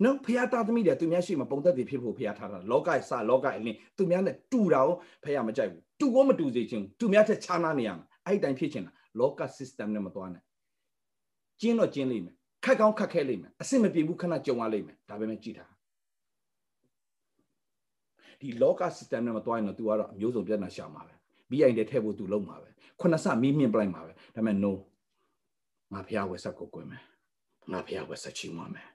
နော်ဖះသားသမီးတွေသူများရှိမှပုံသက်တွေဖြစ်ဖို့ဖះထားတာလောကစလောကအလင်းသူများနဲ့တူတာကိုဖះမကြိုက်ဘူးတူကိုမတူစေချင်သူများထက်ခြားနာနေရမှာအဲ့ဒီတိုင်းဖြစ်ချင်တာလောက system နဲ့မသွားနဲ့ကျင်းတော့ကျင်းလိမ့်မယ်ခက်ကောင်းခက်ခဲလိမ့်မယ်အဆင်မပြေဘူးခဏကြုံရလိမ့်မယ်ဒါပဲမဲ့ကြည့်တာဒီလောက system နဲ့မသွားရင်တော့ तू ကတော့အမျိုးစုံပြဿနာရှာမှာပဲ BI တဲ့ထည့်ဖို့ तू လုံးမှာပဲခုနစမီးမြင့်ပလိုက်မှာပဲဒါပေမဲ့ no ငါဖះဝက်ဆက်ကိုကွယ်မယ်ငါဖះဝက်ဆက်ချီးမွမ်းမယ်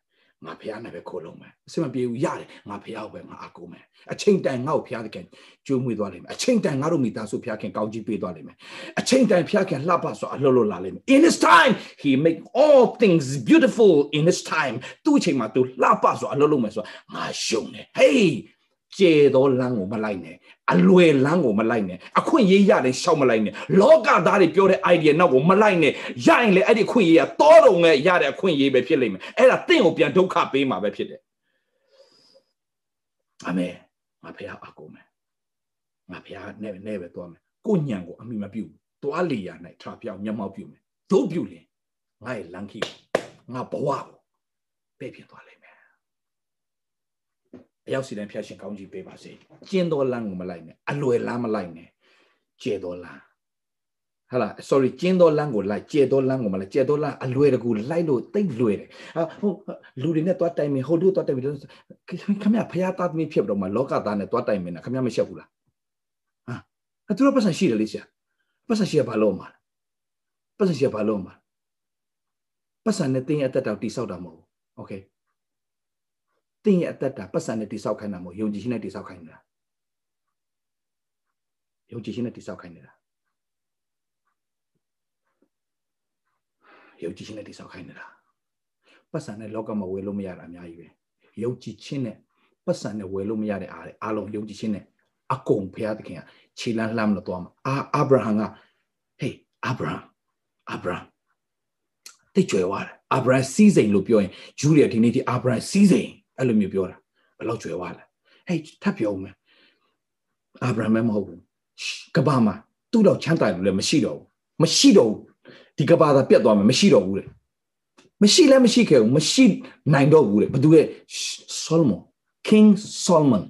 ငါဖះနဲ့ပဲခိုးလုံးမယ်အစမပြေဘူးရတယ်ငါဖះပဲငါအကူမယ်အချိန်တန်ငါ့ကိုဖះတဲ့ခင်ကျိုးမွေးသွားလိမ့်မယ်အချိန်တန်ငါတို့မိသားစုဖះခင်ကောင်းကြီးပေးသွားလိမ့်မယ်အချိန်တန်ဖះခင်လှပဆိုအလှလို့လာလိမ့်မယ် in his time he make all things beautiful in his time သူ့အချိန်မှာသူလှပဆိုအလှလို့မယ်ဆိုငါရှုံတယ် hey ကျေသောလမ်းကိုမလိုက်နဲ့အလွယ်လမ်းကိုမလိုက်နဲ့အခွင့်ရေးရတယ်ရှောက်မလိုက်နဲ့လောကသားတွေပြောတဲ့ idea နောက်ကိုမလိုက်နဲ့ရရင်လေအဲ့ဒီအခွင့်ရေးကတောတုံနဲ့ရတဲ့အခွင့်ရေးပဲဖြစ်လိမ့်မယ်အဲ့ဒါတင့်ကိုပြန်ဒုက္ခပေးမှာပဲဖြစ်တယ်အာမင်ငါဖះအကူမယ်ငါဖះနဲ့နဲ့ပဲသွားမယ်ကိုညံကိုအမိမပြုတ်သွားလေရ၌ထပြောင်းမျက်မှောက်ပြုမယ်တို့ပြုလင်ငါရဲ့လမ်းခိငါဘဝကိုပဲ့ဖြစ်သွားလိမ့်မယ် အရောက်စီတိုင်းဖျက်ရှင်ကောင်းကြီးပေးပါစေကျင်းတော်လမ်းကိုမလိုက်နဲ့အလွယ်လမ်းမလိုက်နဲ့ကျဲတော်လမ်းဟလာ sorry ကျင်းတော်လမ်းကိုလိုက်ကျဲတော်လမ်းကိုမလိုက်ကျဲတော်လမ်းအလွယ်တကူလိုက်လို့တိတ်လွယ်တယ်ဟုတ်လူတွေနဲ့တွားတိုင်မင်ဟိုလူတွားတိုင်မင်ခမရဖျားသားသမီးဖြစ်တော့မှလောကသားနဲ့တွားတိုင်မင်တာခမရမရှက်ဘူးလားဟာအတူတော့ပတ်စံရှိတယ်လေဆရာပတ်စံရှိရဘာလို့မှာပတ်စံရှိရဘာလို့မှာပတ်စံနဲ့တင်းရဲ့အသက်တောင်တိဆောက်တာမဟုတ်ဘူး okay တင်းရဲ့အသက်တာပတ်စံနဲ့တိဆောက်ခိုင်းတာမဟုတ်ယုံကြည်ခြင်းနဲ့တိဆောက်ခိုင်းနေတာယုံကြည်ခြင်းနဲ့တိဆောက်ခိုင်းနေတာယုံကြည်ခြင်းနဲ့တိဆောက်ခိုင်းနေတာပတ်စံနဲ့လောကမှာဝယ်လို့မရတာအများကြီးပဲယုံကြည်ခြင်းနဲ့ပတ်စံနဲ့ဝယ်လို့မရတဲ့အားတွေအားလုံးယုံကြည်ခြင်းနဲ့အကုန်ဖျားသခင်ကခြေလန်းလှမ်းလို့သွားမှာအာအာဗြဟံကဟေးအာဗြဟံအာဗြဟံတိတ်ကြွယ်သွားတယ်အာဗြဟံစီးစိမ်လို့ပြောရင်ဂျူလီယာဒီနေ့ဒီအာဗြဟံစီးစိမ် အဲ့လိုမျိုးပြောတာဘယ်လောက်ကြွယ်သွားလဲဟေးထပ်ပြောမယ်အာဗြဟံမဟုတ်ဘူးကဘာမှာသူ့တော့ချမ်းသာလို့လည်းမရှိတော့ဘူးမရှိတော့ဘူးဒီကဘာသာပြတ်သွားမယ်မရှိတော့ဘူးလေမရှိလည်းမရှိခဲ့ဘူးမရှိနိုင်တော့ဘူးလေဘသူရဲ့ Solomon King Solomon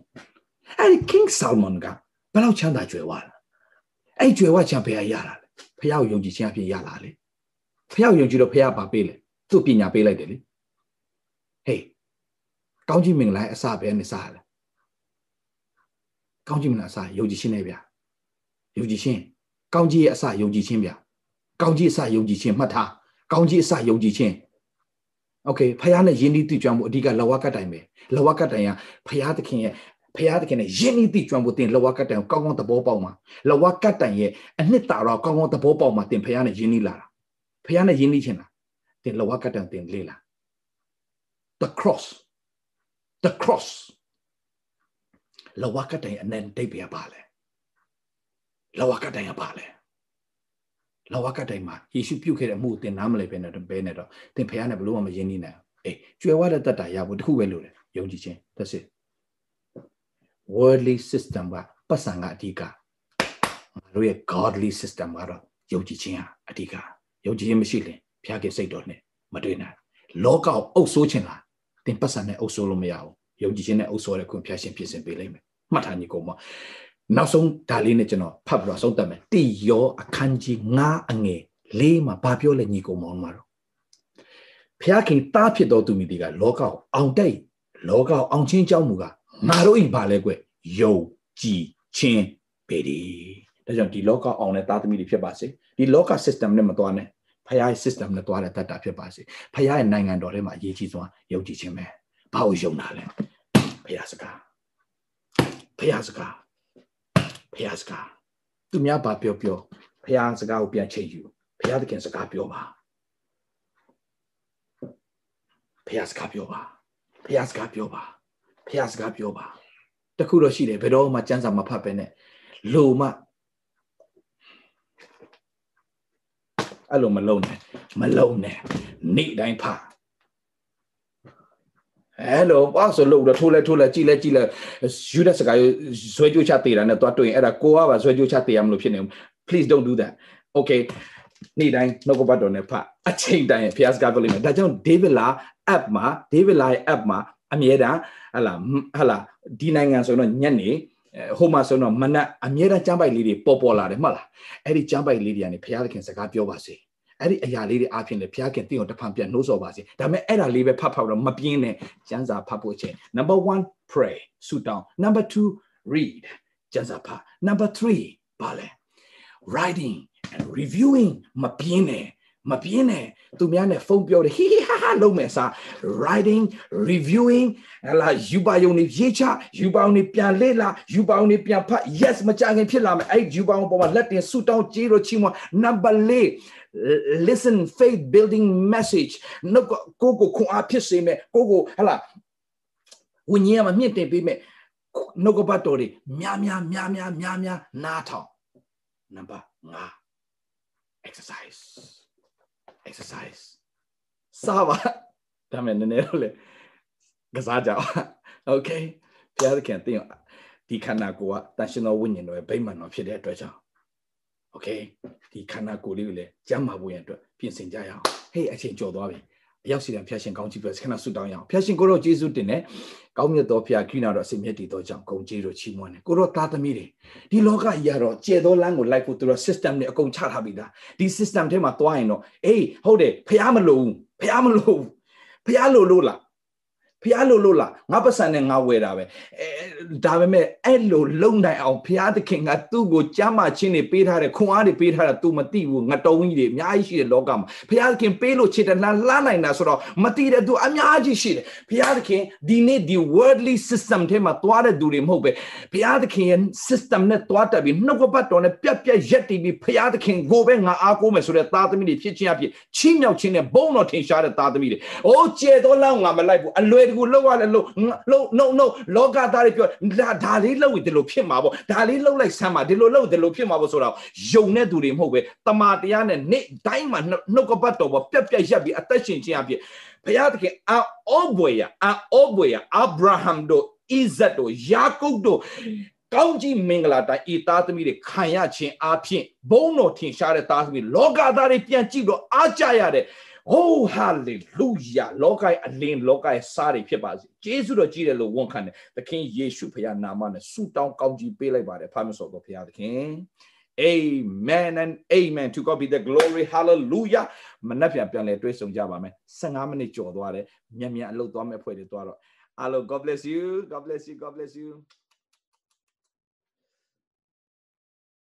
အဲ့ဒီ King Solomon ကဘယ်လောက်ချမ်းသာကြွယ်ဝလားအဲ့ကြွယ်ဝချမ်းဘယ်ရရတာလဲဖះကိုယုံကြည်ခြင်းအဖြစ်ရလာလေဖះကိုယုံကြည်တော့ဖះပါပေးလေသူ့ပညာပေးလိုက်တယ်လေဟေး ကောင်းကြီးမင်္ဂလာအစပဲနဲ့စားလဲကောင်းကြီးမင်္ဂလာအစယုံကြည်ခြင်းနဲ့ဗျာယုံကြည်ခြင်းကောင်းကြီးရဲ့အစယုံကြည်ခြင်းဗျာကောင်းကြီးအစယုံကြည်ခြင်းမှတ်ထားကောင်းကြီးအစယုံကြည်ခြင်းโอเคဖះနဲ့ယဉ်ဤတိကျွမ်းမှုအဓိကလဝကတိုင်ပဲလဝကတိုင်ကဖះသခင်ရဲ့ဖះသခင်နဲ့ယဉ်ဤတိကျွမ်းမှုတင်လဝကတိုင်ကိုကောင်းကောင်းသဘောပေါက်မှာလဝကတိုင်ရဲ့အနှစ်သာတော့ကောင်းကောင်းသဘောပေါက်မှာတင်ဖះနဲ့ယဉ်ဤလာတာဖះနဲ့ယဉ်ဤချင်းလားတင်လဝကတိုင်တင်လေ့လာ the cross the cross လဝကတိုင်အနန္တိတ်ပြပါလေလဝကတိုင်ကပါလေလဝကတိုင်မှာယေရှုပြုတ်ခဲ့တဲ့အမှုတင်နားမလဲပဲနဲ့ဘဲနဲ့တော့တင်ဖះနဲ့ဘလို့မှမယဉ်နေနိုင်အေးကျွယ်ဝတဲ့တတ်တာရဖို့တခုပဲလို့တယ်ယုံကြည်ခြင်း that's it worldly system ကပတ်စံကအဓိကငါတို့ရဲ့ godly system ကတော့ယုံကြည်ခြင်းဟာအဓိကယုံကြည်ခြင်းမရှိရင်ဘုရားခင်စိတ်တော်နဲ့မတွေ့နိုင်လောကကိုအုပ်ဆိုးခြင်းလား သင်ပတ်စံနဲ့အုပ်ဆိုးလို့မရဘူးယုံကြည်ခြင်းနဲ့အုပ်ဆိုးတဲ့ခွင့်ဖျားရှင်ဖြစ်စဉ်ပေးလိမ့်မယ်မှတ်ထားညီကောင်မနောက်ဆုံးဒါလေးနဲ့ကျွန်တော်ဖတ်ပြီးတော့ဆုံးသတ်မယ်တိယောအခန်းကြီး9အငယ်လေးမှာဘာပြောလဲညီကောင်မောင်မတော်ဖျားခင်တားဖြစ်တော်သူမိဒီကလောကကိုအောင်တိုက်လောကကိုအောင်ချင်းကြောင်းမူကငါတို့ဤဘာလဲကွယုံကြည်ခြင်းပေဒီဒါကြောင့်ဒီလောကအောင်တဲ့တာသမီတွေဖြစ်ပါစေဒီလောက system နဲ့မသွားနဲ့ ဖခင်ရဲ့ system နဲ့သွားတဲ့တတ်တာဖြစ်ပါစေဖခင်ရဲ့နိုင်ငံတော်ထဲမှာအရေးကြီးဆုံးယုံကြည်ခြင်းပဲဘာကိုယုံတာလဲဖခင်စကားဖခင်စကားဖခင်စကားသူများဘာပြောပြောဖခင်စကားကိုပြန်ချိန်ယူဖခင်သခင်စကားပြောပါဖခင်စကားပြောပါဖခင်စကားပြောပါဖခင်စကားပြောပါတခုတော့ရှိတယ်ဘယ်တော့မှစံစာမဖတ်ပဲနဲ့လိုမှ အဲ့လိုမလုံးနဲ့မလုံးနဲ့နေ့တိုင်းဖအဲ့လိုပေါ့ဆိုလို့တော့ထိုးလဲထိုးလဲကြည်လဲကြည်လဲယူတဲ့စကားဇွဲကြိုးချသေးတာနဲ့တွားတွေ့ရင်အဲ့ဒါကိုကပါဇွဲကြိုးချသေးရမလို့ဖြစ်နေ please don't do that okay နေ့တိုင်းနှုတ်ကပတ်တော်နဲ့ဖအချိန်တိုင်းဖျားစကားပြောလိမ့်မယ်ဒါကြောင့် David လာ app မှာ David လာရဲ့ app မှာအမြဲတမ်းဟလာဟလာဒီနိုင်ငံဆိုတော့ညနေဟိုမှာဆိုတော့မနက်အမြဲတမ်းကျမ်းပိုက်လေးတွေပေါ်ပေါ်လာတယ်မှတ်လားအဲ့ဒီကျမ်းပိုက်လေးတွေကနေဘုရားသခင်စကားပြောပါစေ အဲ့ဒီအရာလေးတွေအားဖြင့်လေဘုရားခင်တင့်ကိုတဖန်ပြန်နှိုးဆော်ပါစေဒါပေမဲ့အဲ့ဒါလေးပဲဖတ်ဖတ်တော့မပြင်းနဲ့ကျမ်းစာဖတ်ဖို့ချင်း number 1 pray ဆုတောင်း number 2 read ကျမ်းစာဖတ် number 3ဘာလဲ writing and reviewing မပြင်းနဲ့ မပြင်းနဲ့သူများနဲ့ဖုန်းပြောတယ်ဟီဟီဟာဟာလုံးမယ်စာ writing reviewing ဟလာယူပါယုံနေရေးချယူပါအောင်နေပြန်လေ့လာယူပါအောင်နေပြန်ဖတ် yes မကြခင်ဖြစ်လာမယ်အဲ့ယူပါအောင်ပေါ်မှာလက်တင်ဆူတောင်းကြေးတော့ချီးမွမ်း number 4 listen faith building message နှုတ်ကိုကိုခွန်အားဖြစ်စေမယ်ကိုကိုဟလာဝိညာဉ်မှာမြင့်တင်ပေးမယ်နှုတ်ကပတ်တော်တွေများများများများများများနားထောင် number 5 exercise exercise စားပါဒါမဲ့နည်းနည်းတော့လေကစားကြအောင် okay ဘုရားသခင်တင်ဒီခန္ဓာကိုယ်ကတန်ရှင်တော်ဝိညာဉ်တော်ရဲ့ဗိမာန်တော်ဖြစ်တဲ့အတွက်ကြောင့် okay ဒီခန္ဓာကိုယ်လေးကိုလည်းကျမ်းမာဖို့ရန်အတွက်ပြင်ဆင်ကြရအောင်ဟေးအချိန်ကျော်သွားပြီအ ရောက်စီတံဖျာရှင်ကောင်းချီးပြခဏဆုတောင်းရအောင်ဖျာရှင်ကိုတော့ယေရှုတင်တယ်ကောင်းမြတ်တော်ဖျာခိနာတော်အစင်မြတ်တည်တော်ကြောင့်ဂုံကြီးတို့ချီးမွမ်းတယ်ကိုတော့သားသမီးတွေဒီလောကကြီးကတော့ကျဲသောလမ်းကိုလိုက်ဖို့သူတို့ system နဲ့အကုန်ချထားပြီးသားဒီ system ထဲမှာသွားရင်တော့အေးဟုတ်တယ်ဖျားမလို့ဖျားမလို့ဖျားလို့လို့လား ဖះလို့လို့လားငါပတ်စံနဲ့ငါဝယ်တာပဲအဲဒါပေမဲ့အဲ့လိုလုံနိုင်အောင်ဖះသခင်ကသူ့ကိုကြမ်းမှချင်းနေပေးထားတယ်ခွန်အားတွေပေးထားတာ तू မသိဘူးငတုံးကြီးတွေအများကြီးရှိတယ်လောကမှာဖះသခင်ပေးလို့ချစ်တယ်လှမ်းလှမ်းနိုင်တာဆိုတော့မသိတဲ့သူအများကြီးရှိတယ်ဖះသခင်ဒီနေ့ဒီ worldly system ထဲမှာသွားတဲ့သူတွေမဟုတ်ပဲဖះသခင်ရဲ့ system နဲ့သွားတက်ပြီးနှုတ်ကပတ်တော်နဲ့ပြက်ပြက်ရက်တည်ပြီးဖះသခင်ကိုပဲငါအားကိုးမယ်ဆိုတဲ့သားသမီးတွေဖြစ်ချင်းအဖြစ်ချီးမြှောက်ခြင်းနဲ့ဘုန်းတော်ထင်ရှားတဲ့သားသမီးတွေအိုးကျေတော်လောင်းငါမလိုက်ဘူးအလွယ်တကူလောက်ရလဲလို့လို့ no no လောကသားတွေပြောဒါဒါလေးလောက်ရင်ဒီလိုဖြစ်မှာပေါ့ဒါလေးလောက်လိုက်ဆမ်းမှာဒီလိုလောက်ဒီလိုဖြစ်မှာပေါ့ဆိုတော့ယုံတဲ့သူတွေမဟုတ်ပဲတမာတရားနဲ့နေ့တိုင်းမှာနှုတ်ကပတ်တော်ပေါ်ပြက်ပြက်ရက်ပြီးအသက်ရှင်ခြင်းအဖြစ်ဘုရားသခင်အောဘွေရအောဘွေရအာဗြဟံတို့ဣဇတ်တို့ယာကုပ်တို့ကောင်းကြီးမင်္ဂလာတိုင်းဤသားသမီးတွေခံရခြင်းအပြင်ဘုန်းတော်ထင်ရှားတဲ့သားသမီးလောကသားတွေပြန်ကြည့်တော့အားကြရတဲ့ ဟိုးဟာလေလုယာလောကရဲ့အလင်းလောကရဲ့စားတွေဖြစ်ပါစေဂျေစုတော်ကြီးတယ်လို့ဝန်ခံတယ်သခင်ယေရှုဖခင်နာမနဲ့ဆုတောင်းကောင်းကြီးပေးလိုက်ပါတယ်ဖာမစောတော်ဖခင်သခင် Amen and amen to God be the glory hallelujah မနှက်ပြန်ပြန်လဲတွေးဆုံကြပါမယ်15မိနစ်ကြော်သွားတယ်မြန်မြန်အလုပ်သွားမဲ့ဖွဲ့တွေသွားတော့ Hello God bless you God bless you God bless you